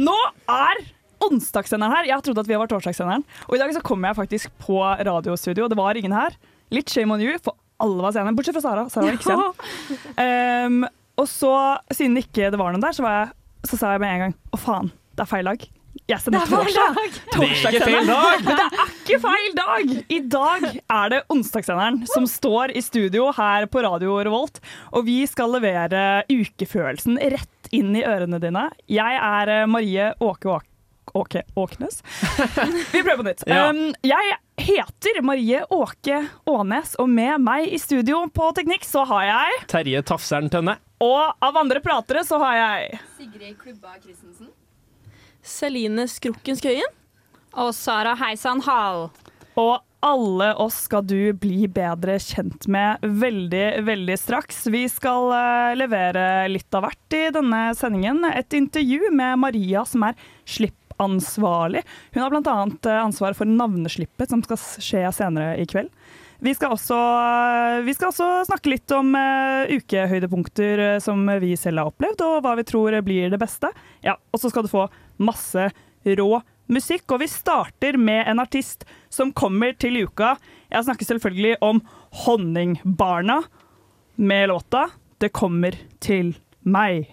Nå er onsdagssenderen her. Jeg har trodd at vi var torsdagssenderen. Og i dag så kom jeg faktisk på radiostudio. Det var ingen her. Litt shame on you, for alle var sene. Bortsett fra Sara. Sara var ikke sen. Um, og så, siden ikke det var noen der, så, var jeg, så sa jeg med en gang å faen, det er feil dag. Jeg sender torsdag. Torsdagssenderen. Men det er ikke feil dag! I dag er det onsdagssenderen som står i studio her på Radio Revolt, og vi skal levere ukefølelsen rett inn i ørene dine. Jeg er eh, Marie Åke Åke. Åke Åknes. Vi prøver på nytt. Ja. Um, jeg heter Marie Åke Ånes, og med meg i studio på Teknikk så har jeg Terje Tafseren Tønne. Og av andre pratere så har jeg Sigrid Klubba Christensen. Celine Skrukken Skøyen. Og Sara Heisan Hall. Og alle oss skal du bli bedre kjent med veldig, veldig straks. Vi skal eh, levere litt av hvert i denne sendingen. Et intervju med Maria, som er slippansvarlig. Hun har bl.a. ansvar for navneslippet, som skal skje senere i kveld. Vi skal også, vi skal også snakke litt om eh, ukehøydepunkter eh, som vi selv har opplevd, og hva vi tror blir det beste. Ja, Og så skal du få masse rå musikk, og vi starter med en artist som kommer til uka. Jeg snakker selvfølgelig om Honningbarna med låta 'Det kommer til meg'.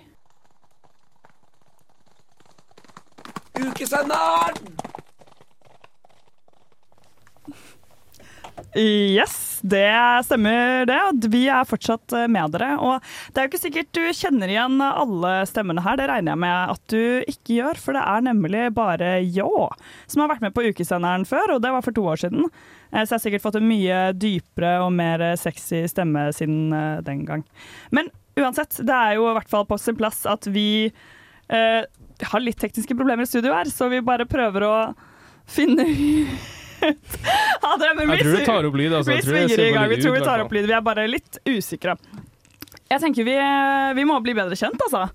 Ukesenderen! Yes, det stemmer det. Vi er fortsatt eh, med dere. Og det er jo ikke sikkert du kjenner igjen alle stemmene her, det regner jeg med at du ikke gjør. For det er nemlig bare Ljå som har vært med på ukesenderen før, og det var for to år siden. Eh, Så jeg har sikkert fått en mye dypere og mer sexy stemme siden eh, den gang. Men uansett, det er jo i hvert fall på sin plass at vi eh, har litt tekniske problemer i studio her, så vi bare prøver å finne ja, det, men Jeg tror du tar opp lyd. Altså. vi det svinger i gang. Vi tror vi tar opp lyd. Vi er bare litt usikre. Jeg tenker vi, vi må bli bedre kjent, altså.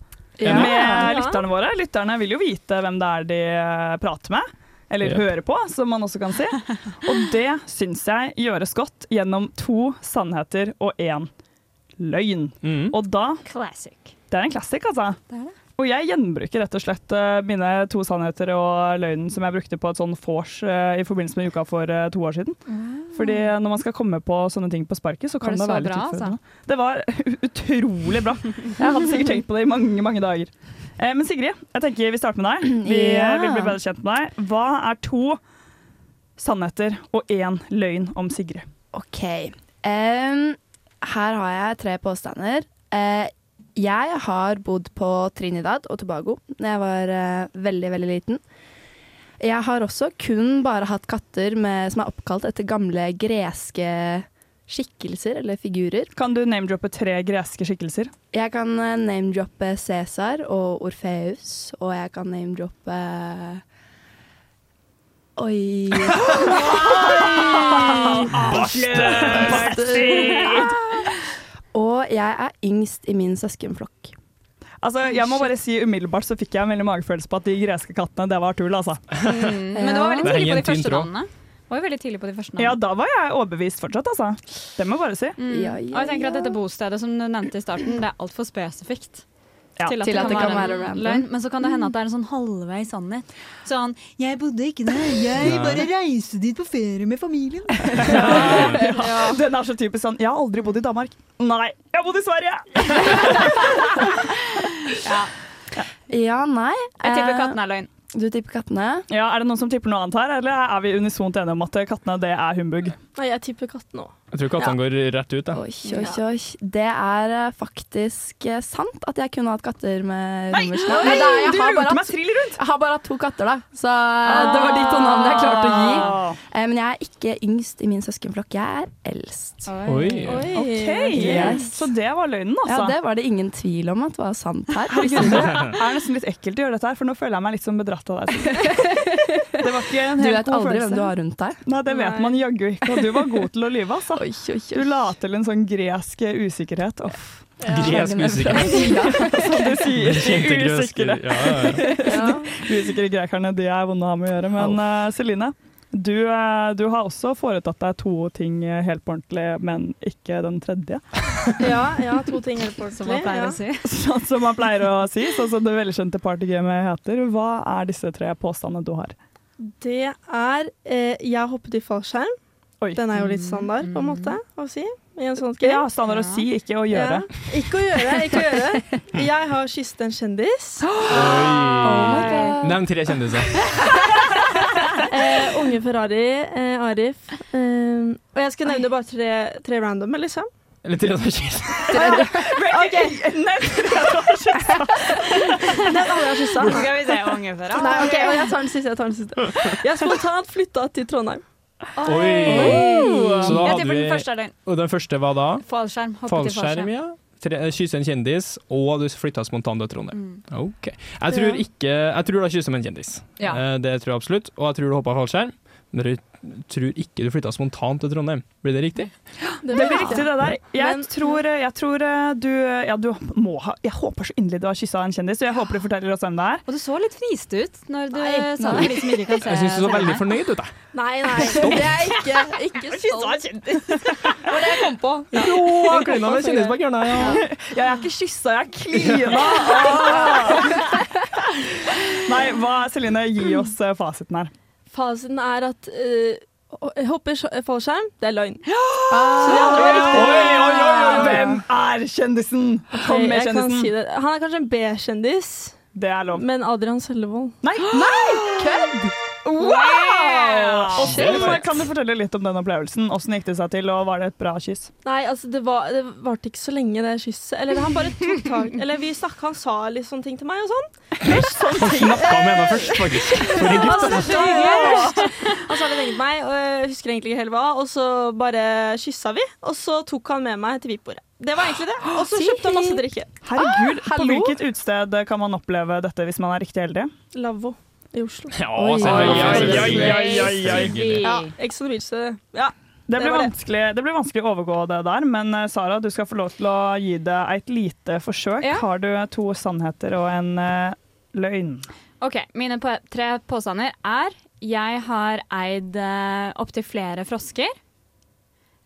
Ja. Med lytterne våre. Lytterne vil jo vite hvem det er de eh, prater med. Eller Yep. hører på, som man også kan si. Og det syns jeg gjøres godt gjennom to sannheter og én løgn. Mm. Og da Classic. Det er en classic, altså. Det er det. Og jeg gjenbruker rett og slett eh, mine to sannheter og løgnen som jeg brukte på et sånn vors eh, i forbindelse med uka for eh, to år siden. Fordi når man skal komme på sånne ting på sparket, så Var kan det det, være litt utfordrende. altså? Det var utrolig bra. Jeg hadde sikkert tenkt på det i mange, mange dager. Men Sigrid, jeg tenker vi starter med deg. Vi Ja. vil bli bedre kjent med deg. Hva er to sannheter og én løgn om Sigrid? OK. Um, her har jeg tre påstander. Eh, jeg har bodd på Trinidad og Tobago da jeg var eh, veldig, veldig liten. Jeg har også kun bare hatt katter med, som er oppkalt etter gamle greske skikkelser eller figurer. Kan du name-droppe tre greske skikkelser? Jeg kan eh, name-droppe Cæsar og Orfeus, og jeg kan name-droppe Oi Og jeg er yngst i min søskenflokk. Altså, jeg må bare si Umiddelbart så fikk jeg en veldig magefølelse på at de greske kattene, det var tull. altså. Mm. Men det var veldig tidlig på de første navnene. Var jo veldig tidlig på de første navnene. Ja, da var jeg overbevist fortsatt, altså. Det må jeg bare si. Mm. Ja, ja, Og jeg tenker at dette bostedet som du nevnte i starten, det er altfor spesifikt. Ja, til at, til det, at kan det kan være være løgn. Men så kan det hende at det er en sånn halvveis sannhet. Sånn 'Jeg bodde ikke der, jeg bare reiste dit på ferie med familien'. Den er så typisk sånn Jeg har aldri bodd i Danmark. Nei, jeg har bodd i Sverige! Ja, nei. Jeg tipper eh, katten er løgn. Du tipper kattene? Ja, Er det noen som tipper noe annet her, eller er vi unisont enige om at kattene det er humbug? Nei, jeg tipper kattene òg. Jeg tror kattene går rett ut. Da. Oi, oi, oi. Det er eh, faktisk eh, sant at jeg kunne hatt katter med romerske. Nei, nei, jeg du lurte meg trill rundt! Jeg har bare hatt to katter, da. Så ah. det var de to navnene jeg klarte å gi. Ah. Eh, Men jeg er ikke yngst i min søskenflokk. Jeg er eldst. Oi. Ok, Yes. Så det var løgnen, altså? Ja, det var det ingen tvil om at var sant her. Herregud, det er nesten litt ekkelt å gjøre dette her, for nå føler jeg meg litt som bedratt av deg. Det var ikke en Du vet god aldri følelse. hvem du har rundt deg. Nei, det vet man jaggu ikke, og du var god til å lyve, altså. Oi, oi, Du la til en sånn gresk usikkerhet. Uff, Gresk usikkerhet. som du sier. De usikre. ja, ja. usikre grekerne, de er vonde å ha med å gjøre. Men uh, Celine, du, eh, du har også foretatt deg to ting helt på ordentlig, men ikke den tredje. Ja, ja, to ting helt på Som man pleier ja. å si. Sånn som man pleier å si, sånn som det velkjente partygamet heter. Hva er disse tre påstandene du har? Det er eh, Jeg hoppet i fallskjerm. Oi. Den er jo litt standard, på en måte, å si. I en sånn. Ja, standard å si, ikke å gjøre. Ja. Ikke å gjøre, ikke å gjøre. Jeg har kysset en kjendis. Oi. Nevn tre kjendiser. Eh, unge Ferrari, eh, Arif. Eh, og jeg skal nevne bare tre, tre random, liksom. Eller tre kyss. OK. Den alle jeg har kyssa. Skal vi se unge Ferrari. Nei, ok, og jeg tar den siste. Jeg tar den siste. Jeg har spontant flytta til Trondheim. Oi. Så da hadde vi. Og den første var da? Fallskjerm. Hoppet i Fallskjerm, fallskjerm. ja. Kysse en kjendis, og du flytta spontant til Trondheim. Ok. Jeg tror ikke Jeg tror du har kyssa med en kjendis. Ja. Eh, Det tror jeg absolutt. Og jeg tror du hoppa fallskjerm. Jeg tror ikke du flytta spontant til Trondheim. Blir det riktig? Det blir riktig, det der. Jeg Men- tror, jeg tror eh, du Ja, du må ha Jeg håper så inderlig du har kyssa en kjendis, og jeg håper du forteller oss hvem det er. Og du så litt friste ut når du Nei, sa det Liksom ikke kan se. Jeg syns du så veldig fornøyd ut. jeg. Nei, nei. Det er ikke, ikke stolt. Det var det jeg kom på. Han klina med kjendis bak hjørnet. Ja. Jeg er ikke kyssa, jeg klina! Ah! Nei, hva, Celine, gi oss eh, fasiten her. Fasiten er at uh, hopper sk- fallskjerm, det er løgn. Så de andre var riktig. Oi, oi, oi, oi, Hvem er kjendisen? Kom med Jeg kan kjendisen. si det. Han er kanskje en B-kjendis, Det er lov. men Adrian Sellevold. Nei! Wow! Åssen kan du fortelle litt om den opplevelsen? Åssen gikk det seg til, og var det et bra kyss? Nei, altså det, var, det varte ikke så lenge, det kysset. Eller han bare tok tak Eller vi snakka, han sa litt sånne ting til meg og sånn. Han snakka med henne først, faktisk. For en gutt. Han sa han sa litt lenge til meg, og jeg husker egentlig ikke helt hva. Og så bare kyssa vi, og så tok han med meg til VIP-bordet. Det var egentlig det. Og så kjøpte han masse drikke. Herregud, på hvilket utsted kan man oppleve dette hvis man er riktig heldig? Lavvo i Oslo. Ja, Oi, selvfølgelig. oi, oi, oi, oi, oi. Ja, Ex on the Beach. det- Ja. Det blir, vanskelig, det blir vanskelig å overgå det der, men eh, Sara, du skal få lov til å gi det et lite forsøk. Ja. Har du to sannheter og en uh, løgn? Ok, Mine på tre påstander er jeg har eid uh, opptil flere frosker.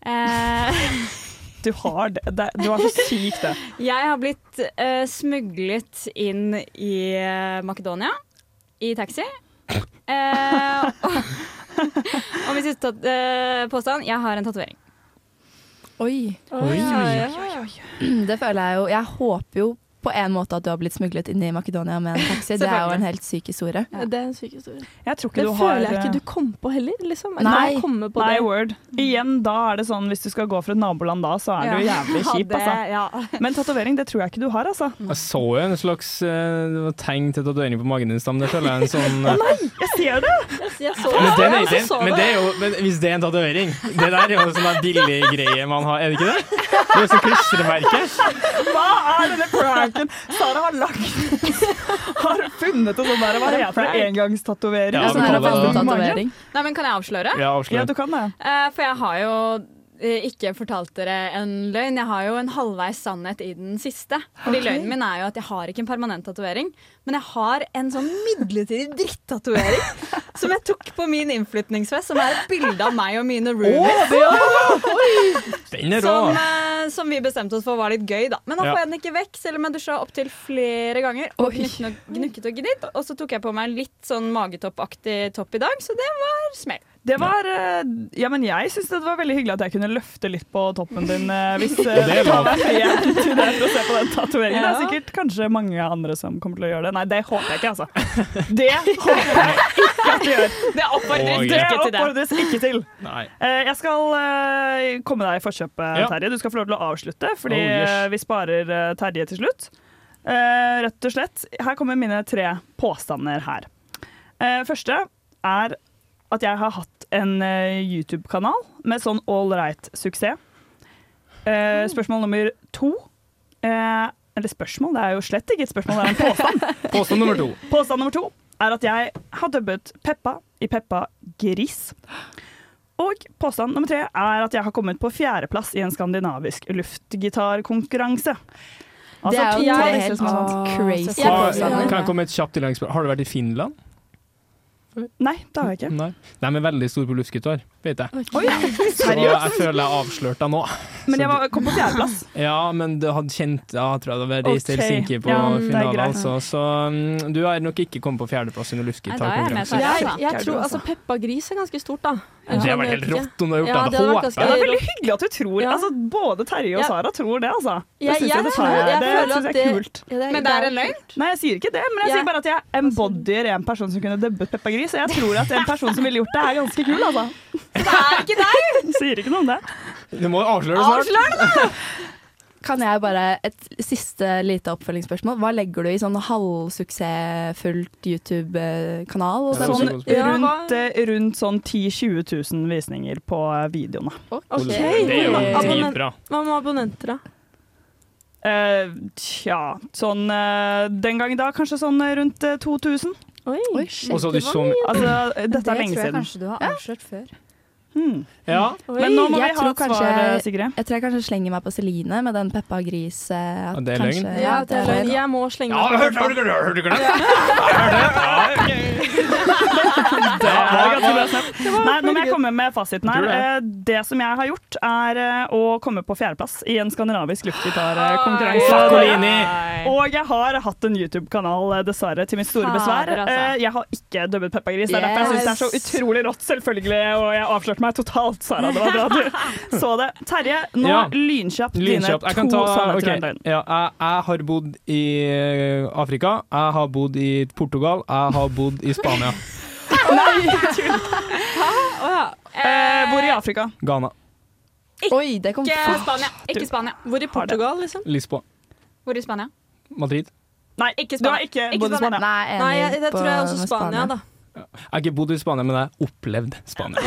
Uh, Du har det. det du har så sykt det. jeg har blitt uh, smuglet inn i Makedonia i taxi. Eh, og, og min siste uh, påstand jeg har en tatovering. Oi. Oi, oi, oi. Det føler jeg jo Jeg håper jo på en måte at du har blitt smuglet inn i Makedonia med en taxi. Det er jo en helt syk historie. Ja, Det er en syk historie. Jeg tror ikke Det du har føler jeg eh, ikke du kom på heller. liksom. Nei. på Nei, word. Igjen, da er det sånn hvis du skal gå fra et naboland da, så er du jævlig kjip, altså. Ja. Men tatovering, det tror jeg ikke du har, altså. Jeg så jo en slags uh, tegn til tatovering på magen din, Stam. Det føler jeg en sånn Nei, Jeg ser det! Jeg, jeg så men, det. den den, men det. det er jo men Hvis det er en tatovering Det der er jo en sånn billig greie man har, er det ikke det? Det er jo sånn klistremerke. Hva er denne pranken? Sara har lagt Har funnet en sånn der, hva heter det, engangstatovering? Ja, Sånn. Nei, men Kan jeg avsløre? Ja, Ja, du kan det. Eh, for jeg har jo ikke fortalt dere en løgn. Jeg har jo en halvveis sannhet i den siste. Fordi løgnen min er jo at jeg har ikke en permanent tatovering, men jeg har en sånn midlertidig drittatovering som jeg tok på min innflytningsfest, som er et bilde av meg og mine roomies. Oh, er. Som, eh, som vi bestemte oss for var litt gøy, da. Men da får jeg den ikke vekk, selv om jeg dusja opptil flere ganger. Og gnukket og, gnukket og gnidd. Og så tok jeg på meg litt sånn magetoppaktig topp i dag, så det var smell. Det var eh, Ja, men jeg syns det var veldig hyggelig at jeg kunne løfte litt på toppen din eh, hvis Det du tar deg friheten til det for å se på den tatoveringen. Det er sikkert kanskje mange andre som kommer til å gjøre det. Nei, det håper jeg ikke, altså. Det håper jeg ikke at du gjør. Det oppfordres ikke til det. Eh, Jeg skal komme deg i forkjøpet. Terje. Du skal få lov til å avslutte, fordi Oh, vi sparer Terje til slutt. Eh, Rett og slett. Her kommer mine tre påstander her. Eh, Første er at jeg har hatt en eh, YouTube-kanal med sånn all right-suksess. Eh, Spørsmål nummer to eh, Eller spørsmål, det er jo slett ikke et spørsmål, det er en påstand. Påstand nummer to. Påstand nummer to er at jeg har dubbet Peppa i Peppa Gris. Og påstand nummer tre er at jeg har kommet på fjerdeplass i en skandinavisk luftgitarkonkurranse. Altså, Det er jo helt tatt- crazy Ja, kan jeg komme et kjapt tilleggsspørsmål? Har du vært i Finland? Nei, det har jeg ikke. Nei. De er veldig store på luftgitar, vet jeg. Okay. Så jeg føler jeg avslørte deg nå. Men jeg var, kom på fjerdeplass. Ja, men du hadde kjent Ja, jeg tror jeg var reist okay. Helsinki på Ja, finalen, altså. Så um, du har nok ikke kommet på fjerdeplass under luftgitarkonkurransen. jeg. Jeg, jeg tror, altså? Peppa Gris er ganske stort, da. Det Jeg var helt rått om du hadde gjort Ja, det. det hadde vært Ja, det er veldig hyggelig at du tror Ja. altså, Både Terje og Ja. Sara tror det, altså. Det syns jeg, jeg det Det er kult. Men det er en løgn? Nei, jeg sier ikke det, men jeg Ja. sier bare at jeg embodyer en person som kunne dubbet Peppa Gris. Og jeg tror at en person som ville gjort det, er ganske kul, altså. Det er ikke deg! Sier ikke noe om det. Du må avsløre det snart. Kan jeg bare Et siste lite oppfølgingsspørsmål. Hva legger du i sånn halvsuksessfullt YouTube-kanal? Ja, Sånn rundt, eh, rundt sånn 10 000-20 000 visninger på eh, videoene. Okay. Det er jo dritbra. Hva med abonnenter, da? Uh, tja, sånn uh, Den gang da kanskje sånn rundt uh, 2000. Oi. Oi, shit. Så så mye Altså, dette er lenge siden. det tror jeg siden. kanskje du har avslørt før. Hmm. Ja. Men nå må Jeg vi ha tror et kanskje- svar, eh, Sigrid. Jeg tror jeg kanskje slenger meg på Celine med den Peppa Gris. eh, at det er kanskje- løgn? Ja, det er løgn. Jeg må slenge Ja, meg på hørte Peppa. du? Hørte du det? Det er ganske bra snakk. Nei, nå må jeg komme med fasiten her. Det. Eh, som jeg har gjort, er eh, å komme på fjerdeplass i en skandinavisk luftgitarkonkurranse. Og jeg har hatt en YouTube-kanal, eh, dessverre, til mitt store besvær. Altså. Eh, Jeg har ikke dubbet Peppa Gris. Det er derfor jeg syns det er så utrolig rått, selvfølgelig. Og jeg avslørte meg totalt, Sara. Det var bra du så det. Terje, nå Ja. lynkjapt dine Lynkjapt. To sånne sannheter ok. og en løgn. ja, jeg, jeg har bodd i eh, Afrika, jeg har bodd i Portugal, jeg har bodd i Spania. Eh, hvor i Afrika? Ghana. Oi, det kom Ikke fort. Spania. Ikke Spania. Hvor i Portugal, liksom? Lisboa. Hvor i Spania? Madrid. Nei, Ikke du har Spania. ikke Ikke bodd i Spania. Spania. Nei, Nei, jeg, det tror jeg også Spania, Spania, da. Jeg har ikke bodd i Spania, men jeg har opplevd Spania.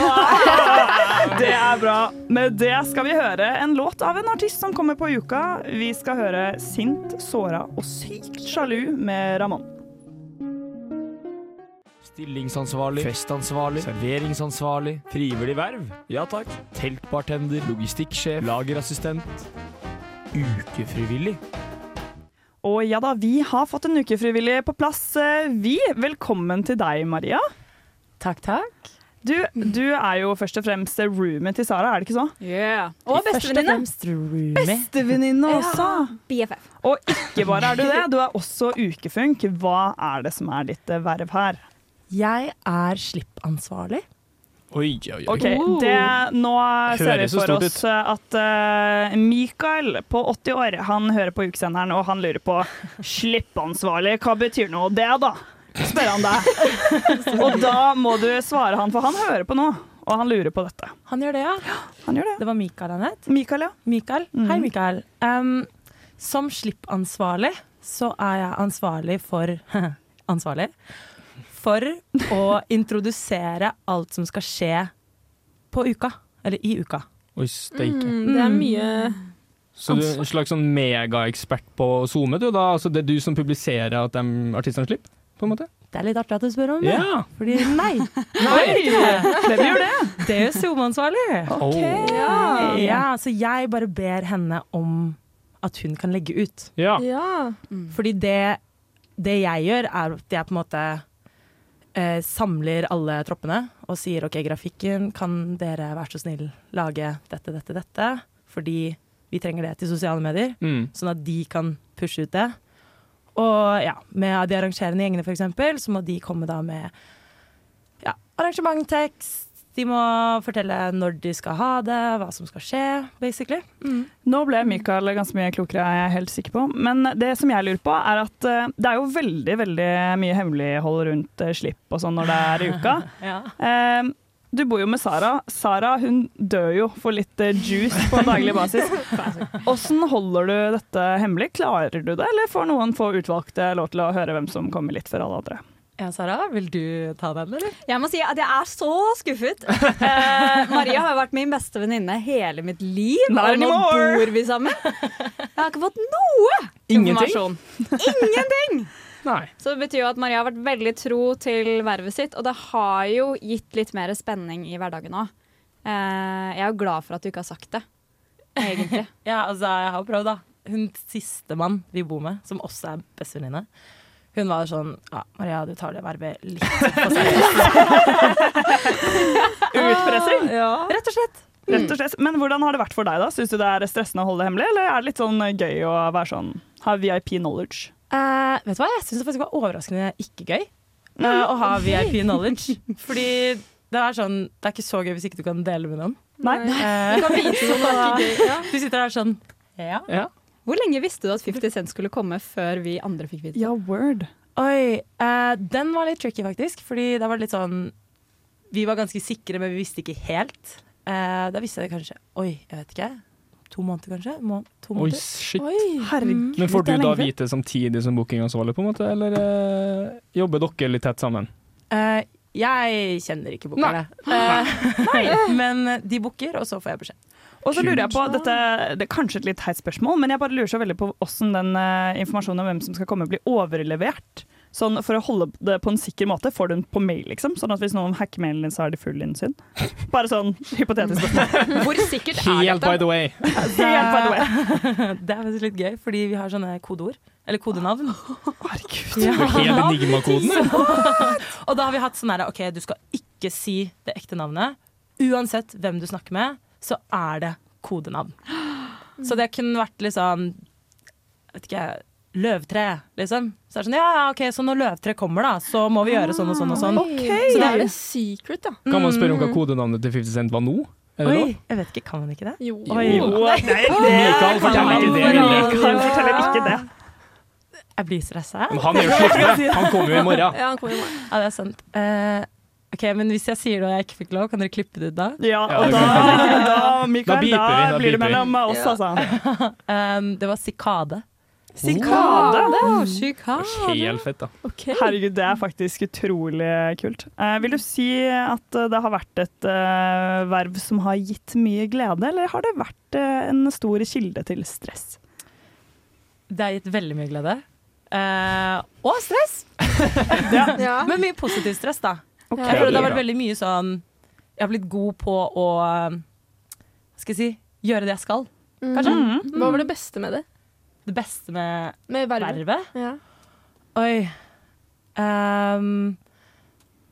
Det er bra. Med det skal vi høre en låt av en artist som kommer på uka. Vi skal høre Sint, såra og sykt sjalu med Ramón. Stillingsansvarlig, festansvarlig, serveringsansvarlig, frivillig verv, ja takk, teltbartender, logistikksjef, lagerassistent, ukefrivillig. Og ja da, vi har fått en ukefrivillig på plass, eh, vi. Velkommen til deg, Maria. Takk, takk. Du, du er jo først og fremst roomien til Sara, er det ikke så? Yeah. Og bestevenninne. Bestevenninne også. BFF. Og ikke bare er du det, du er også ukefunk. Hva er det som er ditt eh, verv her? Jeg er slippansvarlig. Oi, oi, oi. Okay, det, Nå ser vi for oss at uh, Mikael på 80 år han hører på ukesenderen og han lurer på slippansvarlig. Hva betyr nå det, da? Spør han deg. og da må du svare han, for han hører på nå. Og han lurer på dette. Han gjør det, ja. Han gjør det. Det var Mikael han het. Mikael, ja. Mikael. Hei, Mikael. Um, som slippansvarlig så er jeg ansvarlig for Ansvarlig. For å introdusere alt som skal skje på uka. Eller i uka. Oi, steike. Mm, det er mye Så du er en slags sånn megaekspert på SoMe, du da? Altså det er du som publiserer at de artistene slipper? På en måte? Det er litt artig at du spør om det. Ja. Fordi nei. nei. Hvem gjør det? Det er jo SoMe-ansvarlig. Okay. Ja. ja, så jeg bare ber henne om at hun kan legge ut. Ja. Ja. Fordi det, det jeg gjør, er at jeg på en måte eh, samler alle troppene og sier OK, grafikken, kan dere være så snill lage dette, dette, dette? Fordi vi trenger det til sosiale medier, Mm. sånn at de kan pushe ut det. Og ja, med de arrangerende gjengene for eksempel, så må de komme da med ja, arrangementtekst, De må fortelle når de skal ha det, hva som skal skje, basically. Mm. Nå ble Mikael ganske mye klokere, er jeg helt sikker på. Men det som jeg lurer på, er at eh, det er jo veldig veldig mye hemmelighold rundt eh, slipp og sånn når det er i uka. Ja. Eh, du bor jo med Sara. Sara hun dør jo for litt juice på daglig basis. Åssen holder du dette hemmelig? Klarer du det, eller får noen få utvalgte lov til å høre hvem som kommer litt før alle andre? Ja, Sara, vil du ta den, eller? Jeg må si at jeg er så skuffet. Eh, Maria har vært min beste venninne hele mitt liv, Not og nå anymore. bor vi sammen. Jeg har ikke fått noe Ingenting? Ingenting! Nei. Så det betyr jo at Maria har vært veldig tro til vervet sitt, og det har jo gitt litt mer spenning i hverdagen òg. Eh, jeg er jo glad for at du ikke har sagt det, egentlig. Ja, altså, jeg har prøvd, da. Hun siste mann vi bor med, som også er bestevenninne, hun var sånn Ja, Maria, du tar det vervet litt på seriøst. Utpressing? Ja. Rett og slett. Rett og slett. Men hvordan har det vært for deg, da? Syns du det er stressende å holde det hemmelig, eller er det litt sånn gøy å være sånn ha VIP knowledge? Uh, vet du hva, jeg syns det faktisk var overraskende ikke gøy eh, å ha VIP knowledge. Fordi det er sånn Det er ikke så gøy hvis ikke du kan dele med noen. Nei. Uh, Du kan vite noe, det er ikke gøy. Ja. Du sitter der sånn Ja. Ja. Hvor lenge visste du at 50 Cent skulle komme før vi andre fikk vite det? Ja, word. Oi, uh, den var litt tricky faktisk, fordi da var det litt sånn Vi var ganske sikre, men vi visste ikke helt. Uh, da visste jeg det kanskje Oi, jeg vet ikke. To måneder, kanskje? Må, to Oi, shit. shit. Herregud. Men får du da lenge vite samtidig som bookingansvarlig, på en måte, eller uh, jobber dere litt tett sammen? Eh, jeg kjenner ikke bookerne. Eh, men de booker, og så får jeg beskjed. Og så lurer jeg på, dette, Det er kanskje et litt teit spørsmål, men jeg bare lurer så veldig på hvordan den eh, informasjonen om hvem som skal komme, blir overlevert. Sånn For å holde det på en sikker måte, får du den på mail, liksom? Sånn at hvis noen hacker mailen din, så har de full innsyn? Bare sånn hypotetisk spørsmål. Hvor sikkert er Helt by dette? the way. Helt by the way. Det er faktisk litt gøy, fordi vi har sånne kodeord. Eller kodenavn. Herregud. Ja. Helt enigmakoden. Og da har vi hatt sånn her, OK, du skal ikke si det ekte navnet. Uansett hvem du snakker med, så er det kodenavn. Så det kunne vært litt sånn Vet ikke Løvtre, liksom. Så er sånn, ja, ja, ok, så når løvtre kommer, da, så må vi gjøre sånn og sånn og sånn. Så Så det er det secret, da. Kan man spørre om hva kodenavnet til 50 Cent var nå? Oi, lov? jeg vet ikke, kan man ikke det? Jo. Oi. Jo, nei, det Mikael forteller ikke det. Mikael forteller ikke det. Jeg blir stressa. Han er. Han kommer jo i morgen. Ja, han kommer i morgen. Ja, det er sant. Eh, ok, Men hvis jeg sier det og jeg ikke fikk lov, kan dere klippe det ut da? Ja, Ja, og da, da, Mikael, Da vi, da da blir det mellom oss, Ja. altså. Um, det var sikade. Sikade! Sikade Helt fett, da. Herregud, det er faktisk utrolig kult. Eh, vil du si at eh, det har vært et eh, verv som har gitt mye glede, eller har det vært eh, en stor kilde til stress? Det har gitt veldig mye glede. Eh, og stress! Ja. Men mye positiv stress, da. Ok. Jeg føler det har vært veldig mye sånn Jeg har blitt god på å Hva skal jeg si gjøre det jeg skal, kanskje. Mm. Hva var det beste med det? Det beste med Med vervet? vervet. Ja. Oi um,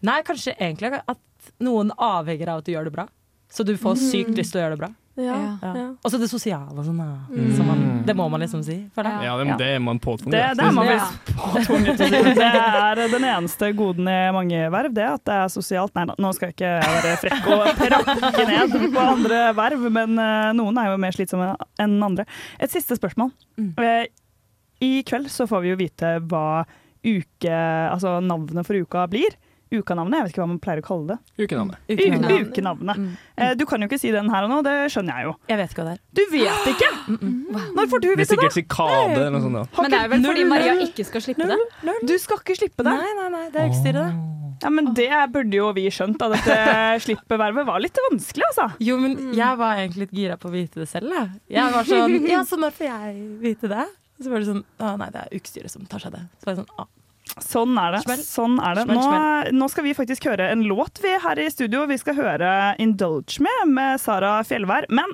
Nei, kanskje egentlig at noen avhenger av at du gjør det bra. Så du får sykt lyst til å gjøre det bra. Ja. Ja. Ja. Og så det sosiale og sånn. Mm. Man, det må man liksom si. føler jeg. Ja, det, det er man påtvunget. Det, det er man Ja. visst påtvunget til å si. Det er den eneste goden i mange verv, det at det er sosialt. Nei da, nå skal jeg ikke være frekk og prakke ned på andre verv, men eh, noen er jo mer slitsomme enn andre. Et siste spørsmål. Mm. Eh, I kveld så får vi jo vite hva uke, altså navnet for uka blir. Ukanavnet, jeg vet ikke hva man pleier å kalle det. Ukenavnet. Ukenavnet. Ukenavnet. Mm. Eh, Du kan jo ikke si den her og nå, det skjønner jeg jo. Jeg vet ikke hva det er. Du vet ikke! Når får du Det er vite det? sikkert sikade eller noe sånt. da. Men det er vel fordi Maria ikke skal slippe det? Du skal ikke slippe det. Nei, nei, nei, det er utstyret, det. Ja, men Det burde jo vi skjønt. da. Dette slippevervet var litt vanskelig, altså. Jo, men jeg var egentlig litt gira på å vite det selv. Jeg, jeg var sånn Ja, så når får jeg vite det? Så var det sånn Å nei, det er ukestyret som tar seg det. Så var jeg sånn, «Å, Sånn er det. Sånn er det. Nå, nå skal vi faktisk høre en låt vi her i studio. Vi skal høre 'Indulge Me' med Sara Fjellvær. Men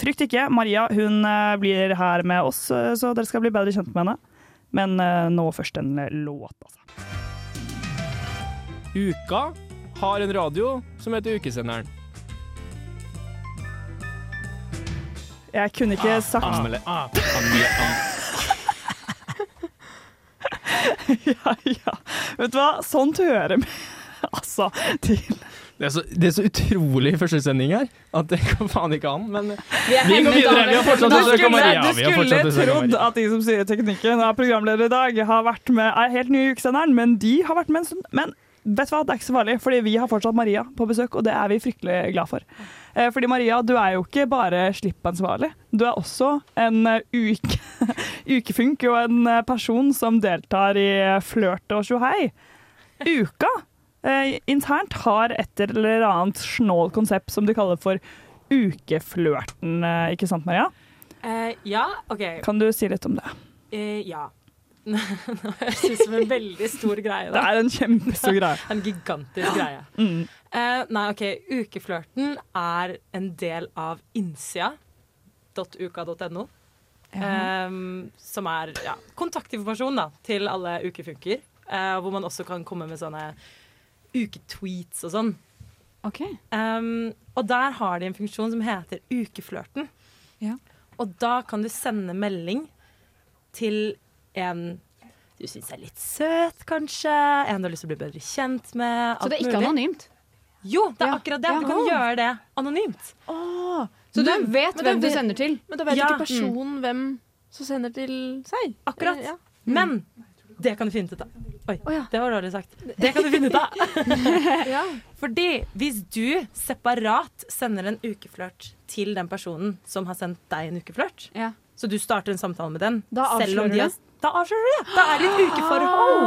frykt ikke, Maria hun eh, blir her med oss, eh, så dere skal bli bedre kjent med henne. Men eh, nå først en låt, altså. Uka har en radio som heter Ukesenderen. Jeg kunne ikke sagt Amele, amele, am. ja, ja. Vet du hva, sånt hører med altså til Det er, så, det er så utrolig førstesending her at det går faen ikke an. Men Vi vi går videre. Vi har fortsatt Du skulle, Maria. du skulle trodd at de som sier teknikken er programledere i dag, har vært med, er helt nye i ukesenderen, men de har vært med en stund. Men vet du hva, det er ikke så farlig, fordi vi har fortsatt Maria på besøk, og det er vi fryktelig glad for. Eh, Fordi Maria, du er jo ikke bare slippansvarlig, du er også en eh, uke, ukefunk og en eh, person som deltar i Flørt og tjohei. Uka internt har et eller annet snålt konsept som de kaller for ukeflørten, ikke sant Maria? Uh, ja, OK. Kan du si litt om det? Uh, ja. Nå høres det ut som en veldig stor greie. Det er en kjempestor greie. en gigantisk greie. Mm. Eh, nei, OK. Ukeflørten er en del av innsida.uka.no. Eh, som er ja, kontaktinformasjon da, til alle ukefunker. Uh, hvor man også kan komme med sånne uketweets og sånn. Ok. Um, og der har de en funksjon som heter Ukeflørten. Ja. Og da kan du sende melding til en du syns er litt søt, kanskje. En du har lyst til å bli bedre kjent med. Så det er ikke anonymt? Jo, det er akkurat det. Du kan gjøre det anonymt. Så du Men- vet hvem du sender til? Men da vet ikke personen hvem som sender til seg. Akkurat. Eh, Ja. Men det kan du finne ut av. Oi, oh, ja. det var dårlig sagt. Det kan du finne ut av. Ja. Fordi hvis du separat sender en ukeflørt til den personen som har sendt deg en ukeflørt, Ja. så du starter en samtale med den Da selv om avslører du det? Da avslører du det! Da er det et ukeforhold.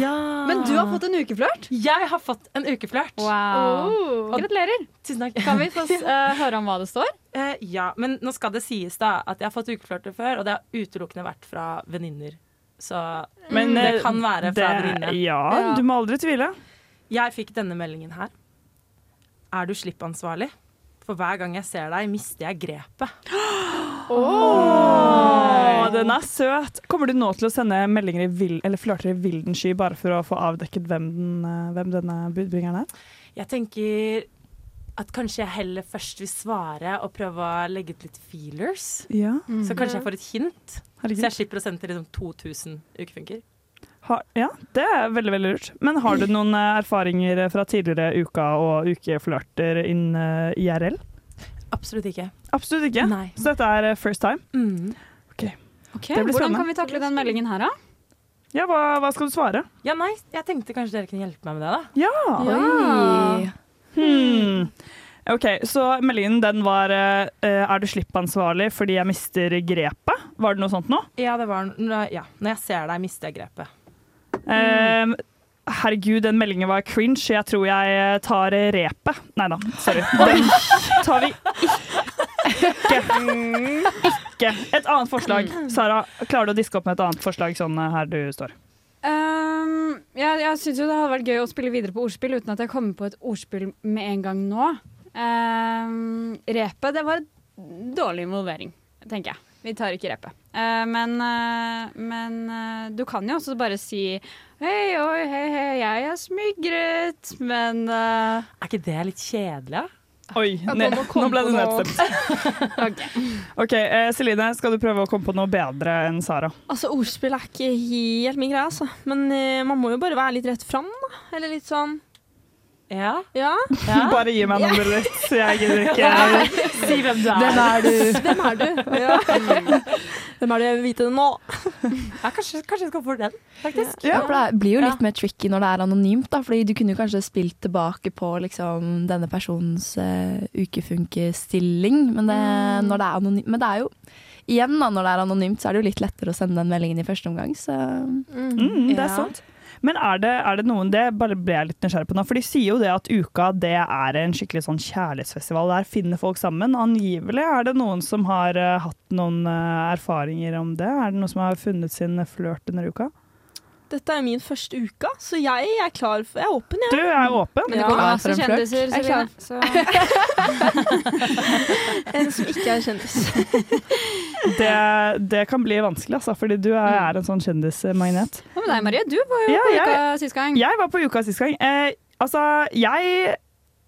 Ja. Men du har fått en ukeflørt? Jeg har fått en ukeflørt. Wow. Oh. Gratulerer. Tusen takk. Kan vi få uh, høre om hva det står? Uh, ja, men nå skal det sies da at jeg har fått ukeflørter før, og det har utelukkende vært fra venninner. Så Men, det eh, kan være fra venninne. Ja, Ja. du må aldri tvile. Jeg fikk denne meldingen her. Er du slippansvarlig? For hver gang jeg ser deg, mister jeg grepet. Åh, den er søt. Kommer du nå til å sende meldinger i vill, eller flørter i vilden sky bare for å få avdekket hvem, den, eh, hvem denne budbringeren er? Jeg tenker at kanskje jeg heller først vil svare og prøve å legge ut litt feelers. Ja, Så kanskje jeg får et hint. Så jeg slipper å sende til liksom 2000 ukefunker. Ha, ja, det er veldig, veldig lurt. Men har du noen eh, erfaringer fra tidligere uka og ukeflørter inn eh, IRL? Absolutt ikke. Absolutt ikke. Nei. Så dette er first time. Mm. Ok, Det blir Hvordan spennende. kan vi takle den meldingen her, da? Ja, hva, hva skal du svare? Ja, nei, jeg tenkte kanskje dere kunne hjelpe meg med det, da. Ja. ja. Hmm. OK, så meldingen den var uh, Er du slippansvarlig fordi jeg mister grepet? Var det noe sånt nå? Ja, det var Ja, når jeg ser deg, mister jeg grepet. Eh, herregud, den meldingen var cringe. Jeg tror jeg tar repet. Nei da, sorry. Den tar vi ikke. Ikke. Et annet forslag. Sara, klarer du å diske opp med et annet forslag sånn eh, her du står? Um, jeg jeg syns jo det hadde vært gøy å spille videre på ordspill uten at jeg kommer på et ordspill med en gang nå. Um, repet, det var dårlig involvering, tenker jeg. Vi tar ikke repet. Uh, men uh, men uh, du kan jo også bare si Hei, oi, hei, hei, jeg er smygret, men Er ikke det litt kjedelig, da? Oi, Ja, nå nå ble det nedstemt. OK, eh, Celine, skal du prøve å komme på noe bedre enn Sara? Altså, Ordspill er ikke helt min greie, altså. Men eh, man må jo bare være litt rett fram, da. Eller litt sånn Ja. Ja. Bare gi meg nummeret ditt, så jeg gidder ikke. Si hvem du er. Hvem er du? Hvem er du? Ja. Hvem er du? jeg vil vite det nå? Ja, kanskje, kanskje jeg skal få den, faktisk. Ja, for det blir jo litt mer tricky når det er anonymt, da. Fordi du kunne jo kanskje spilt tilbake på liksom, denne personens uh, ukefunkestilling. Men det, når det er anonymt Men det er jo Igjen, da, når det er anonymt, så er det jo litt lettere å sende den meldingen i første omgang, så Mm, det er Ja. sant. Men er det, er det noen Det bare ble jeg litt nysgjerrig på nå. For de sier jo det at uka det er en skikkelig sånn kjærlighetsfestival. Der finner folk sammen. Angivelig er det noen som har uh, hatt noen uh, erfaringer om det. Er det noen som har funnet sin flørt under uka? Dette er min første uke, så jeg er klar for Jeg er åpen, Du er åpen. Men det Ja. kommer Klar for en flørt. kjendiser, Jeg er klar. Så En som ikke er kjendis. Det, det kan bli vanskelig, altså, fordi du er, er en sånn kjendismagnet. Hva med deg, Marie? Du var jo Ja, på jeg- uka sist gang. Jeg var på uka sist gang. Eh, altså, jeg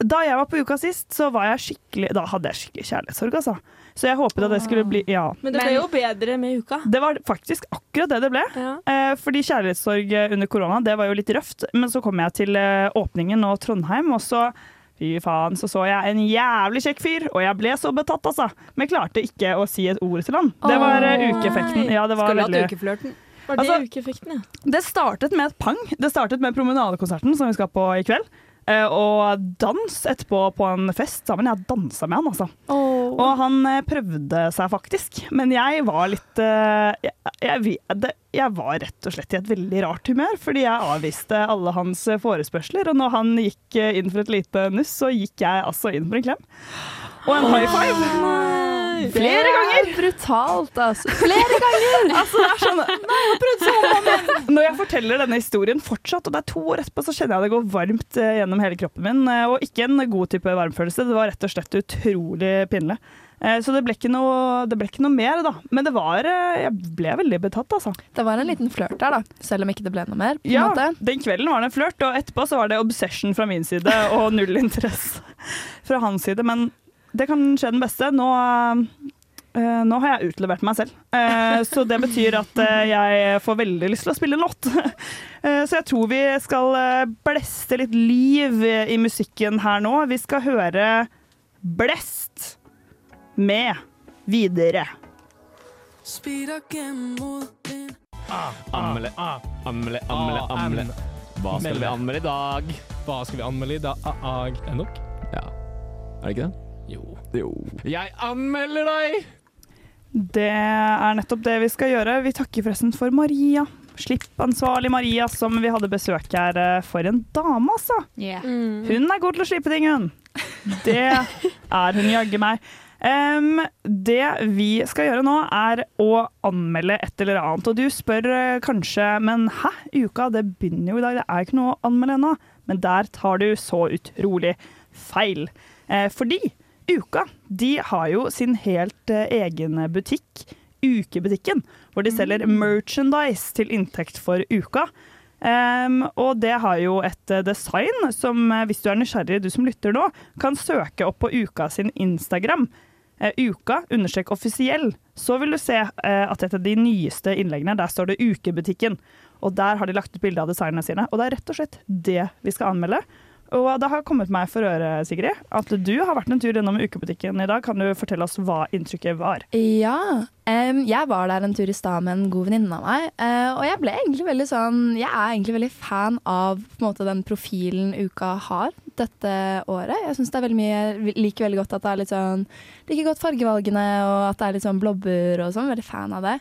da jeg var på uka sist, så var jeg skikkelig Da hadde jeg skikkelig kjærlighetssorg, altså. Så jeg håpet at det skulle bli Ja. Men det ble jo bedre med uka. Det var faktisk akkurat det det ble. Eh, fordi kjærlighetssorg under korona, det var jo litt røft. Men så kom jeg til eh, åpningen og Trondheim, og så Fy faen, så så jeg en jævlig kjekk fyr, og jeg ble så betatt, altså. Men klarte ikke å si et ord til han. Det var eh, ukeeffekten. Ja, det var Skulle hatt veldig ukeflørten. Var det Altså, ukeeffekten, ja? Det startet med et pang. Det startet med promenadekonserten som vi skal på i kveld. Eh, og dans etterpå på en fest sammen. Jeg dansa med han, altså. Og han eh, prøvde seg faktisk, men jeg var litt eh, jeg, jeg, jeg var rett og slett i et veldig rart humør, fordi jeg avviste alle hans forespørsler. Og når han gikk inn for et lite nuss, så gikk jeg altså inn for en klem. Og en high five. Flere ganger! Brutalt, altså. Flere ganger! Altså, det er sånn Nei, jeg har prøvd så mange Når jeg forteller denne historien fortsatt, og det er to år etterpå, så kjenner jeg det går varmt eh, gjennom hele kroppen min. eh, Og ikke en god type varmfølelse. Det var rett og slett utrolig pinlig. Eh, Så det ble ikke noe, det ble ikke noe mer, da. Men det var Jeg ble veldig betatt, altså. Det var en liten flørt der, da. Selv om ikke det ble noe mer. På Ja, måte. den kvelden var det en flørt, og etterpå så var det obsession fra min side og null interesse fra hans side. Men det kan skje den beste. Nå, uh, nå har jeg utlevert meg selv. Uh, så det betyr at uh, jeg får veldig lyst til å spille en låt. Eh, så jeg tror vi skal bleste litt liv i musikken her nå. Vi skal høre Blest med Videre. Anmelde, anmelde, anmelde, anmelde. Hva skal vi anmelde i dag? Hva skal vi anmelde i dag? Er det nok? Ja. Er det ikke det? Jo. Jo. Jeg anmelder deg! Det er nettopp det vi skal gjøre. Vi takker forresten for Maria. Slippansvarlig Maria, som vi hadde besøk her. eh, For en dame, altså! Hun er god til å slippe ting, hun. Det er hun jaggu meg. Um, det vi skal gjøre nå, er å anmelde et eller annet. Og du spør eh, kanskje Men hæ, uka det begynner jo i dag, det er ikke noe å anmelde ennå. Men der tar du så utrolig feil. Eh, fordi Uka de har jo sin helt eh, egen butikk, Ukebutikken, hvor de selger merchandise til inntekt for uka. Um, og det har jo et eh, design som, eh, hvis du er nysgjerrig, du som lytter nå, kan søke opp på Uka sin Instagram. Uh, uka understrek offisiell. Så vil du se uh, at et av de nyeste innleggene, der står det Ukebutikken. Og der har de lagt ut bilde av designene sine. Og det er rett og slett det vi skal anmelde. Og det har kommet meg for øre, Sigrid, at du har vært en tur innom ukebutikken i dag. Kan du fortelle oss hva inntrykket var? Ja. um, jeg var der en tur i stad med en god venninne av meg, Uh, og jeg ble egentlig veldig sånn Jeg er egentlig veldig fan av måte, den profilen uka har dette året. Jeg syns det er veldig mye liker veldig godt at det er litt sånn Liker godt fargevalgene, og at det er litt sånn blobber og sånn. Veldig fan av det.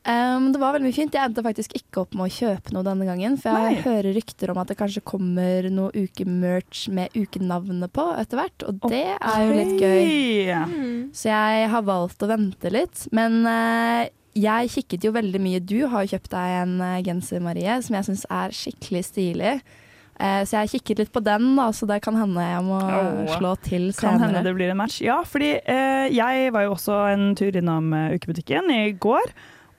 Um, det var veldig mye fint. Jeg endte faktisk ikke opp med å kjøpe noe denne gangen. For jeg Nei. hører rykter om at det kanskje kommer noe ukemerch med ukenavnet på etter hvert. Og det er jo litt gøy. Mm. Så jeg har valgt å vente litt. Men uh, jeg kikket jo veldig mye. Du har jo kjøpt deg en eh, genser, Marie, som jeg syns er skikkelig stilig. Eh, så jeg kikket litt på den, da, så det kan hende jeg må oh, slå til senere. Kan hende det blir en match. Ja, fordi eh, jeg var jo også en tur innom ukebutikken i går.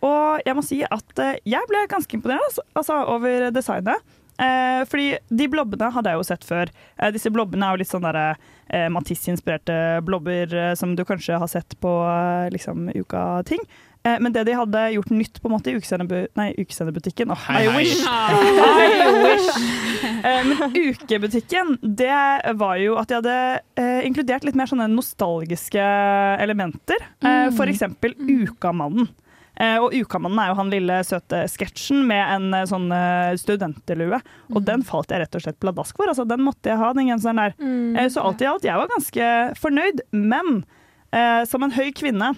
Og jeg må si at eh, jeg ble ganske imponert altså, altså, over designet. Eh, fordi de blobbene hadde jeg jo sett før. Eh, disse blobbene er jo litt sånn derre eh, Matisse-inspirerte blobber eh, som du kanskje har sett på eh, liksom uka-ting. Eh, men det de hadde gjort nytt på en måte i ukesendebutikken oh, Hei, I wish! I wish! Eh, men ukebutikken, det var jo at de hadde eh, inkludert litt mer sånne nostalgiske elementer. Eh, for eksempel Ukamannen. Eh, og Ukamannen er jo han lille søte sketsjen med en eh, sånn studentelue. Og Og den falt jeg rett og slett pladask for. Altså, den måtte jeg ha, den genseren der. Mm. så alt i alt, jeg var ganske fornøyd. Men eh, som en høy kvinne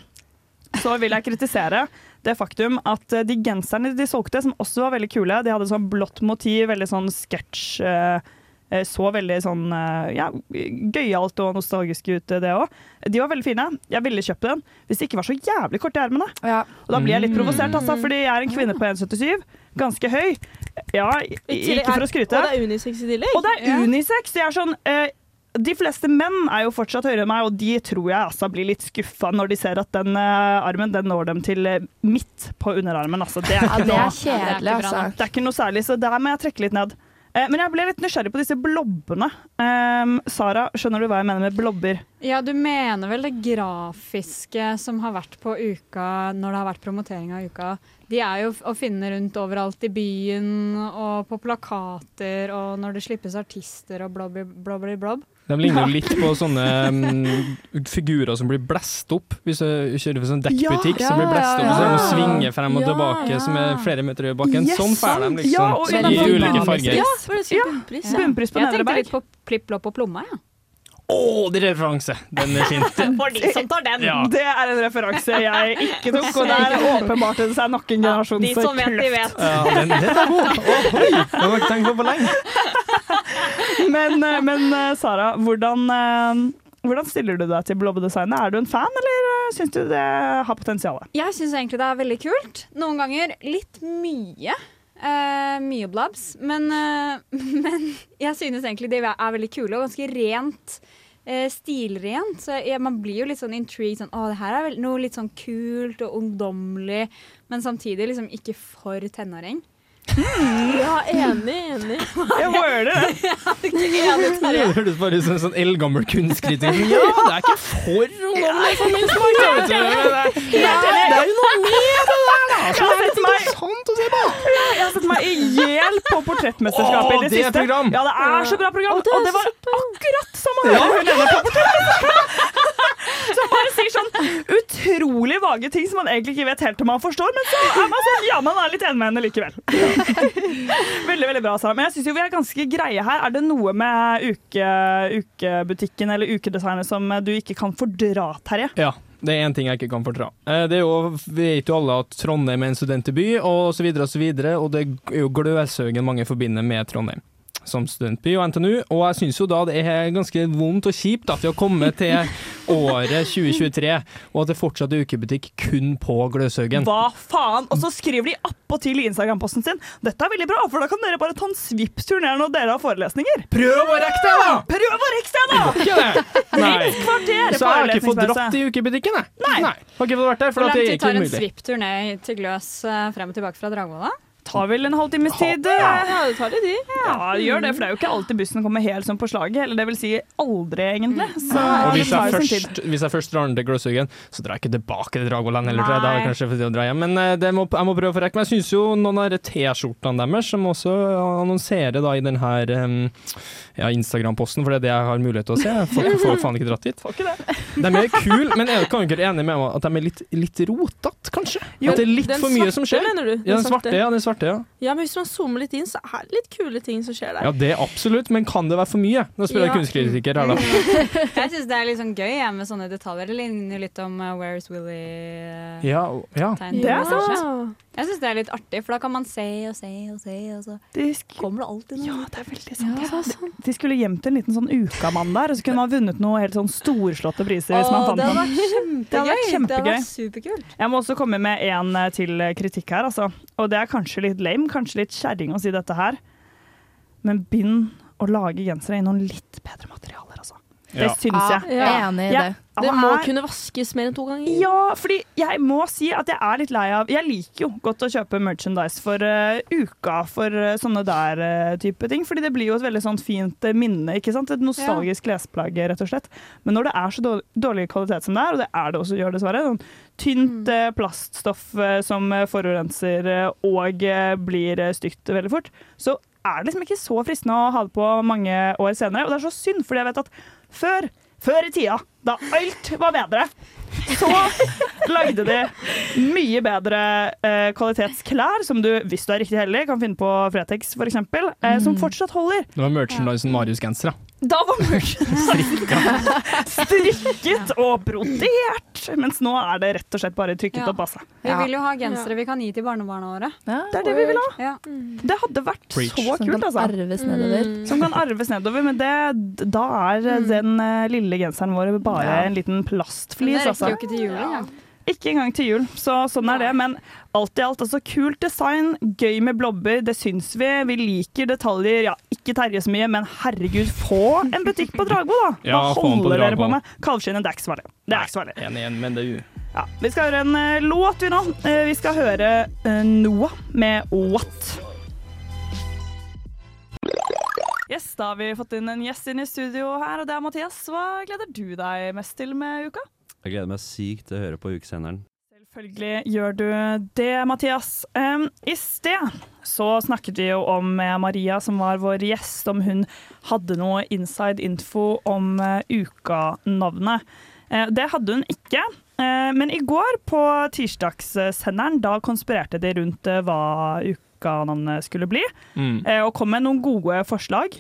så vil jeg kritisere det faktum at eh, de genserne de solgte, som også var veldig kule, de hadde sånn blått motiv, veldig sånn sketsj. eh, eh, Så veldig sånn eh, ja, gøyalt og nostalgisk ut, eh, det òg. De var veldig fine. Jeg ville kjøpt den hvis det ikke var så jævlig kort i ermene. Og da blir jeg litt provosert, altså, fordi jeg er en kvinne på 1,77, ganske høy. Ja, ikke for å skryte. Og det er unisex i tillegg. Og det er unisex! Det er sånn eh, De fleste menn er jo fortsatt høyere enn meg, og de tror jeg altså blir litt skuffa når de ser at den uh, armen den når dem til eh, midt på underarmen. Altså, det, er Ja, det noe, er kjedelig, altså. det er ikke noe særlig, så der må jeg trekke litt ned. Eh, men jeg ble litt nysgjerrig på disse blobbene. Um, Sara, skjønner du hva jeg mener med blobber? Ja, du mener vel det grafiske som har vært på uka når det har vært promotering av uka. De er jo å finne rundt overalt i byen og på plakater og når det slippes artister og blobby blobby blobb. De ligner jo litt på sånne um, figurer som blir blæst opp. Hvis du kjører for sånn dekkbutikk, Ja, så blir ja, blæst opp, ja, og så er de svinger frem og tilbake, ja. som er flere meter i bakken. Yes, sånn får de liksom Ja, og i ulike farger. Ja, for det Ja. bunnpris. Ja. Bunnpris på Jeg tenkte litt på plipp-plopp og plomma, ja. Å, det er referanse! Den er fin. For de som tar den. Ja. Det er en referanse jeg ikke tok, og det er åpenbart at det er nok en generasjons De som vet, de vet. Ja, den, den er god! Oh, oi! Den har jeg ikke tenkt på på lenge. Men, eh, men eh, Sara, hvordan, eh, hvordan stiller du deg til blobbedesignet? Er du en fan, eller syns du det har potensial? Jeg syns egentlig det er veldig kult. Noen ganger litt mye. Eh, mye blobs. Men, eh, men jeg synes egentlig de er veldig kule og ganske rent. eh, stilrent. Så jeg, man blir jo litt sånn intrigued. Sånn, å, det her er vel noe litt sånn kult og ungdommelig, men samtidig liksom ikke for tenåring. Ja, enig, enig. Jeg hører det. Det høres bare ut som en sånn eldgammel kunstkritiker. Ja, det er ikke for ungdommelig for min smak! Det er jo noe med Jeg har sett meg, Sant å se på! jeg har sett meg i hjel på Portrettmesterskapet i det det siste. program. Ja, det er så bra program. Og det og det var akkurat som å høre hun ene på Portrettmesterskapet. Som bare sier sånn utrolig vage ting som man egentlig ikke vet helt om man forstår, men så er man sånn, ja, man er litt enig med henne likevel. Veldig, veldig bra, Sara. Men jeg syns vi er ganske greie her. Er det noe med uke, ukebutikken eller ukedesignet som du ikke kan fordra, Terje? Ja, det er én ting jeg ikke kan fordra. Eh, Det er jo, vi vet jo alle at Trondheim er en studentby, og så videre og så videre, og det er jo Gløshaugen mange forbinder med Trondheim som studentby og NTNU, og jeg syns jo da det er ganske vondt og kjipt at vi har kommet til året 2023, og at det fortsatt er ukebutikk kun på Gløshaugen. Hva faen? Og så skriver de appåtil i Instagram-posten sin dette er veldig bra, for da kan dere bare ta en Vipps-tur ned når dere har forelesninger. Prøv å rekke det, da! Prøv å rekke det, da! Ikke det? Nei. Kvarter Så jeg har ikke fått dratt i ukebutikken, jeg. Nei. Har ikke fått vært der, for Hvor at lang det er tid tar en svipptur ned til Gløs eh, frem og tilbake fra Dragvoll? da? Tar vel en halvtimes tid. Ja, det tar litt tid. Ja, det gjør det, for det er jo ikke alltid bussen kommer helt sånn på slaget. Eller det vil si aldri, egentlig. Så Og hvis jeg, først, hvis jeg først drar den til Gløshaugen, så drar jeg ikke tilbake til Dragoland heller, tror jeg. Da er det kanskje for tid å dra hjem. Men eh, det må, jeg må prøve å få rekke. Men jeg syns jo noen av T-skjortene deres, som også annonserer da i den her um, ja, Instagram-posten, for det er det jeg har mulighet til å se. Folk får faen ikke dratt dit. Det. De er kule, men er, kan dere være enig med meg at de er litt, litt rotete, kanskje? Jo, at det er litt for mye svarte, som skjer? mener du? Ja, den svarte, ja. Den svarte, ja. Ja, men hvis man zoomer litt inn, så er det litt kule ting som skjer der. Ja, det er absolutt, men kan det være for mye? Nå spør jeg Ja. kunstkritiker her, da. Jeg syns det er litt sånn gøy jeg, med sånne detaljer. Det ligner litt om uh, Where's Willy-tegn. Ja, ja. Det er sant. Jeg syns det er litt artig, for da kan man se og se og se, og så kommer det alltid noe. ja, det er veldig sant. De skulle gjemt en liten sånn ukamann der, og så kunne man vunnet noe helt sånn storslåtte priser. hvis man fant det hadde noen. vært kjempegøy. Det hadde vært superkult. Jeg må også komme med en eh, til kritikk her, altså. Og det er kanskje litt lame, kanskje litt kjerring å si dette her, men begynn å lage gensere i noen litt bedre materialer. Det Ja. syns jeg. Jeg er enig i Ja. det. Det må kunne vaskes mer enn to ganger. Ja, fordi jeg må si at jeg er litt lei av Jeg liker jo godt å kjøpe merchandise for uh, uka for uh, sånne der uh, type ting. Fordi det blir jo et veldig sånn fint minne. ikke sant? Et nostalgisk klesplagg, rett og slett. Men når det er så dårlig, dårlig kvalitet som det er, og det er det også, gjør dessverre, sånn tynt eh, plaststoff som forurenser og blir stygt veldig fort, så er det liksom ikke så fristende å ha det på mange år senere. Og det er så synd, fordi jeg vet at før, før i tida, da alt var bedre, så lagde de mye bedre eh, kvalitetsklær, som du, hvis du er riktig heldig, kan finne på Fretex f.eks., eh, som fortsatt holder. Det var merchandisen Marius-gensere. Da var merchandisen strikket og brodert, mens nå er det rett og slett bare trykket Ja. opp. Altså. Vi vil jo ha gensere vi kan gi til barnebarna våre. Det er det vi vil ha. Ja. Det hadde vært Preach. så Som kult, kan altså. arves nedover. Som kan arves nedover, men det, da er den eh, lille genseren vår bare Ja. en liten plastflis. det rekker Altså. jo ikke til jul engang. Ikke engang til jul, så sånn er det. Men alt i alt, altså kult design, gøy med blobber, det syns vi. Vi liker detaljer. Ja, ikke Terje så mye, men herregud, få en butikk på Dragvoll, da! Hva Ja, holder dere på med? Kalvskinnet, det er ikke så farlig. Det er ikke så farlig. En, igjen, men det er jo Ja, vi skal høre en uh, låt, vi nå. Uh, vi skal høre uh, Noah med What. Yes, Da har vi fått inn en gjest inn i studio her, og det er Mathias. Hva gleder du deg mest til med uka? Jeg gleder meg sykt til å høre på ukesenderen. Selvfølgelig gjør du det, Mathias. Um, I sted så snakket vi jo om eh, Maria, som var vår gjest, om hun hadde noe inside info om uh, ukanavnet. Uh, det hadde hun ikke. Uh, men i går, på tirsdagssenderen, da konspirerte de rundt eh, hva ukanavnet skulle bli, Mm. eh, og kom med noen gode forslag.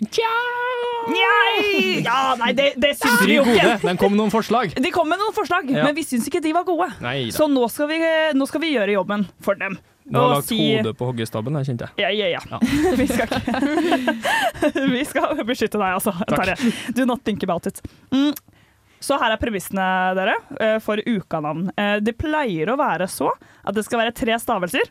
Njei! Ja, nei, det, det syns vi jo ikke. Den kom med noen forslag. De kom med noen forslag, Ja. men vi syns ikke de var gode. Nei. Så nå skal, vi, nå skal vi gjøre jobben for dem. Du har lagt si- hodet på hoggestabben, jeg kjente jeg. Ja, ja, ja. vi skal ikke Vi skal beskytte deg, altså. Takk. Tarjei. Do not think about it. Mm. Så her er premissene dere eh, for ukanavn. Eh, Det pleier å være så at det skal være tre stavelser.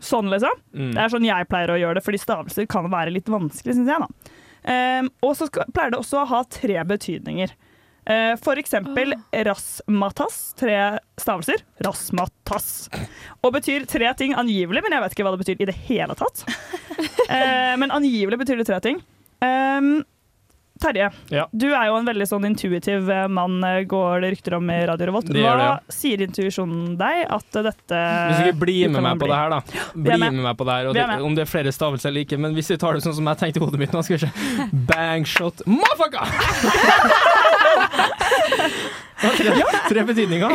Sånn, liksom. Mm. Det er sånn jeg pleier å gjøre det, fordi stavelser kan være litt vanskelig, syns jeg. da. Um, og så skal, pleier det også å ha tre betydninger. Uh, for eksempel rasmatas, tre stavelser. Rasmatas. Og betyr tre ting angivelig, men jeg vet ikke hva det betyr i det hele tatt. Uh, men angivelig betyr det tre ting. Um, Terje, Ja. du er jo en veldig sånn intuitiv eh, mann, eh, går det rykter om i Radio Revolt. Hva det, det, sier intuisjonen deg at eh, dette Hvis ikke blir med meg på det her, da. Bli med. med meg på det her, er det, om det er flere stavelser eller ikke. Men hvis vi tar det sånn som jeg tenkte i hodet mitt nå, skal vi se. Bang shot motherfucker! Tre, tre betydninger.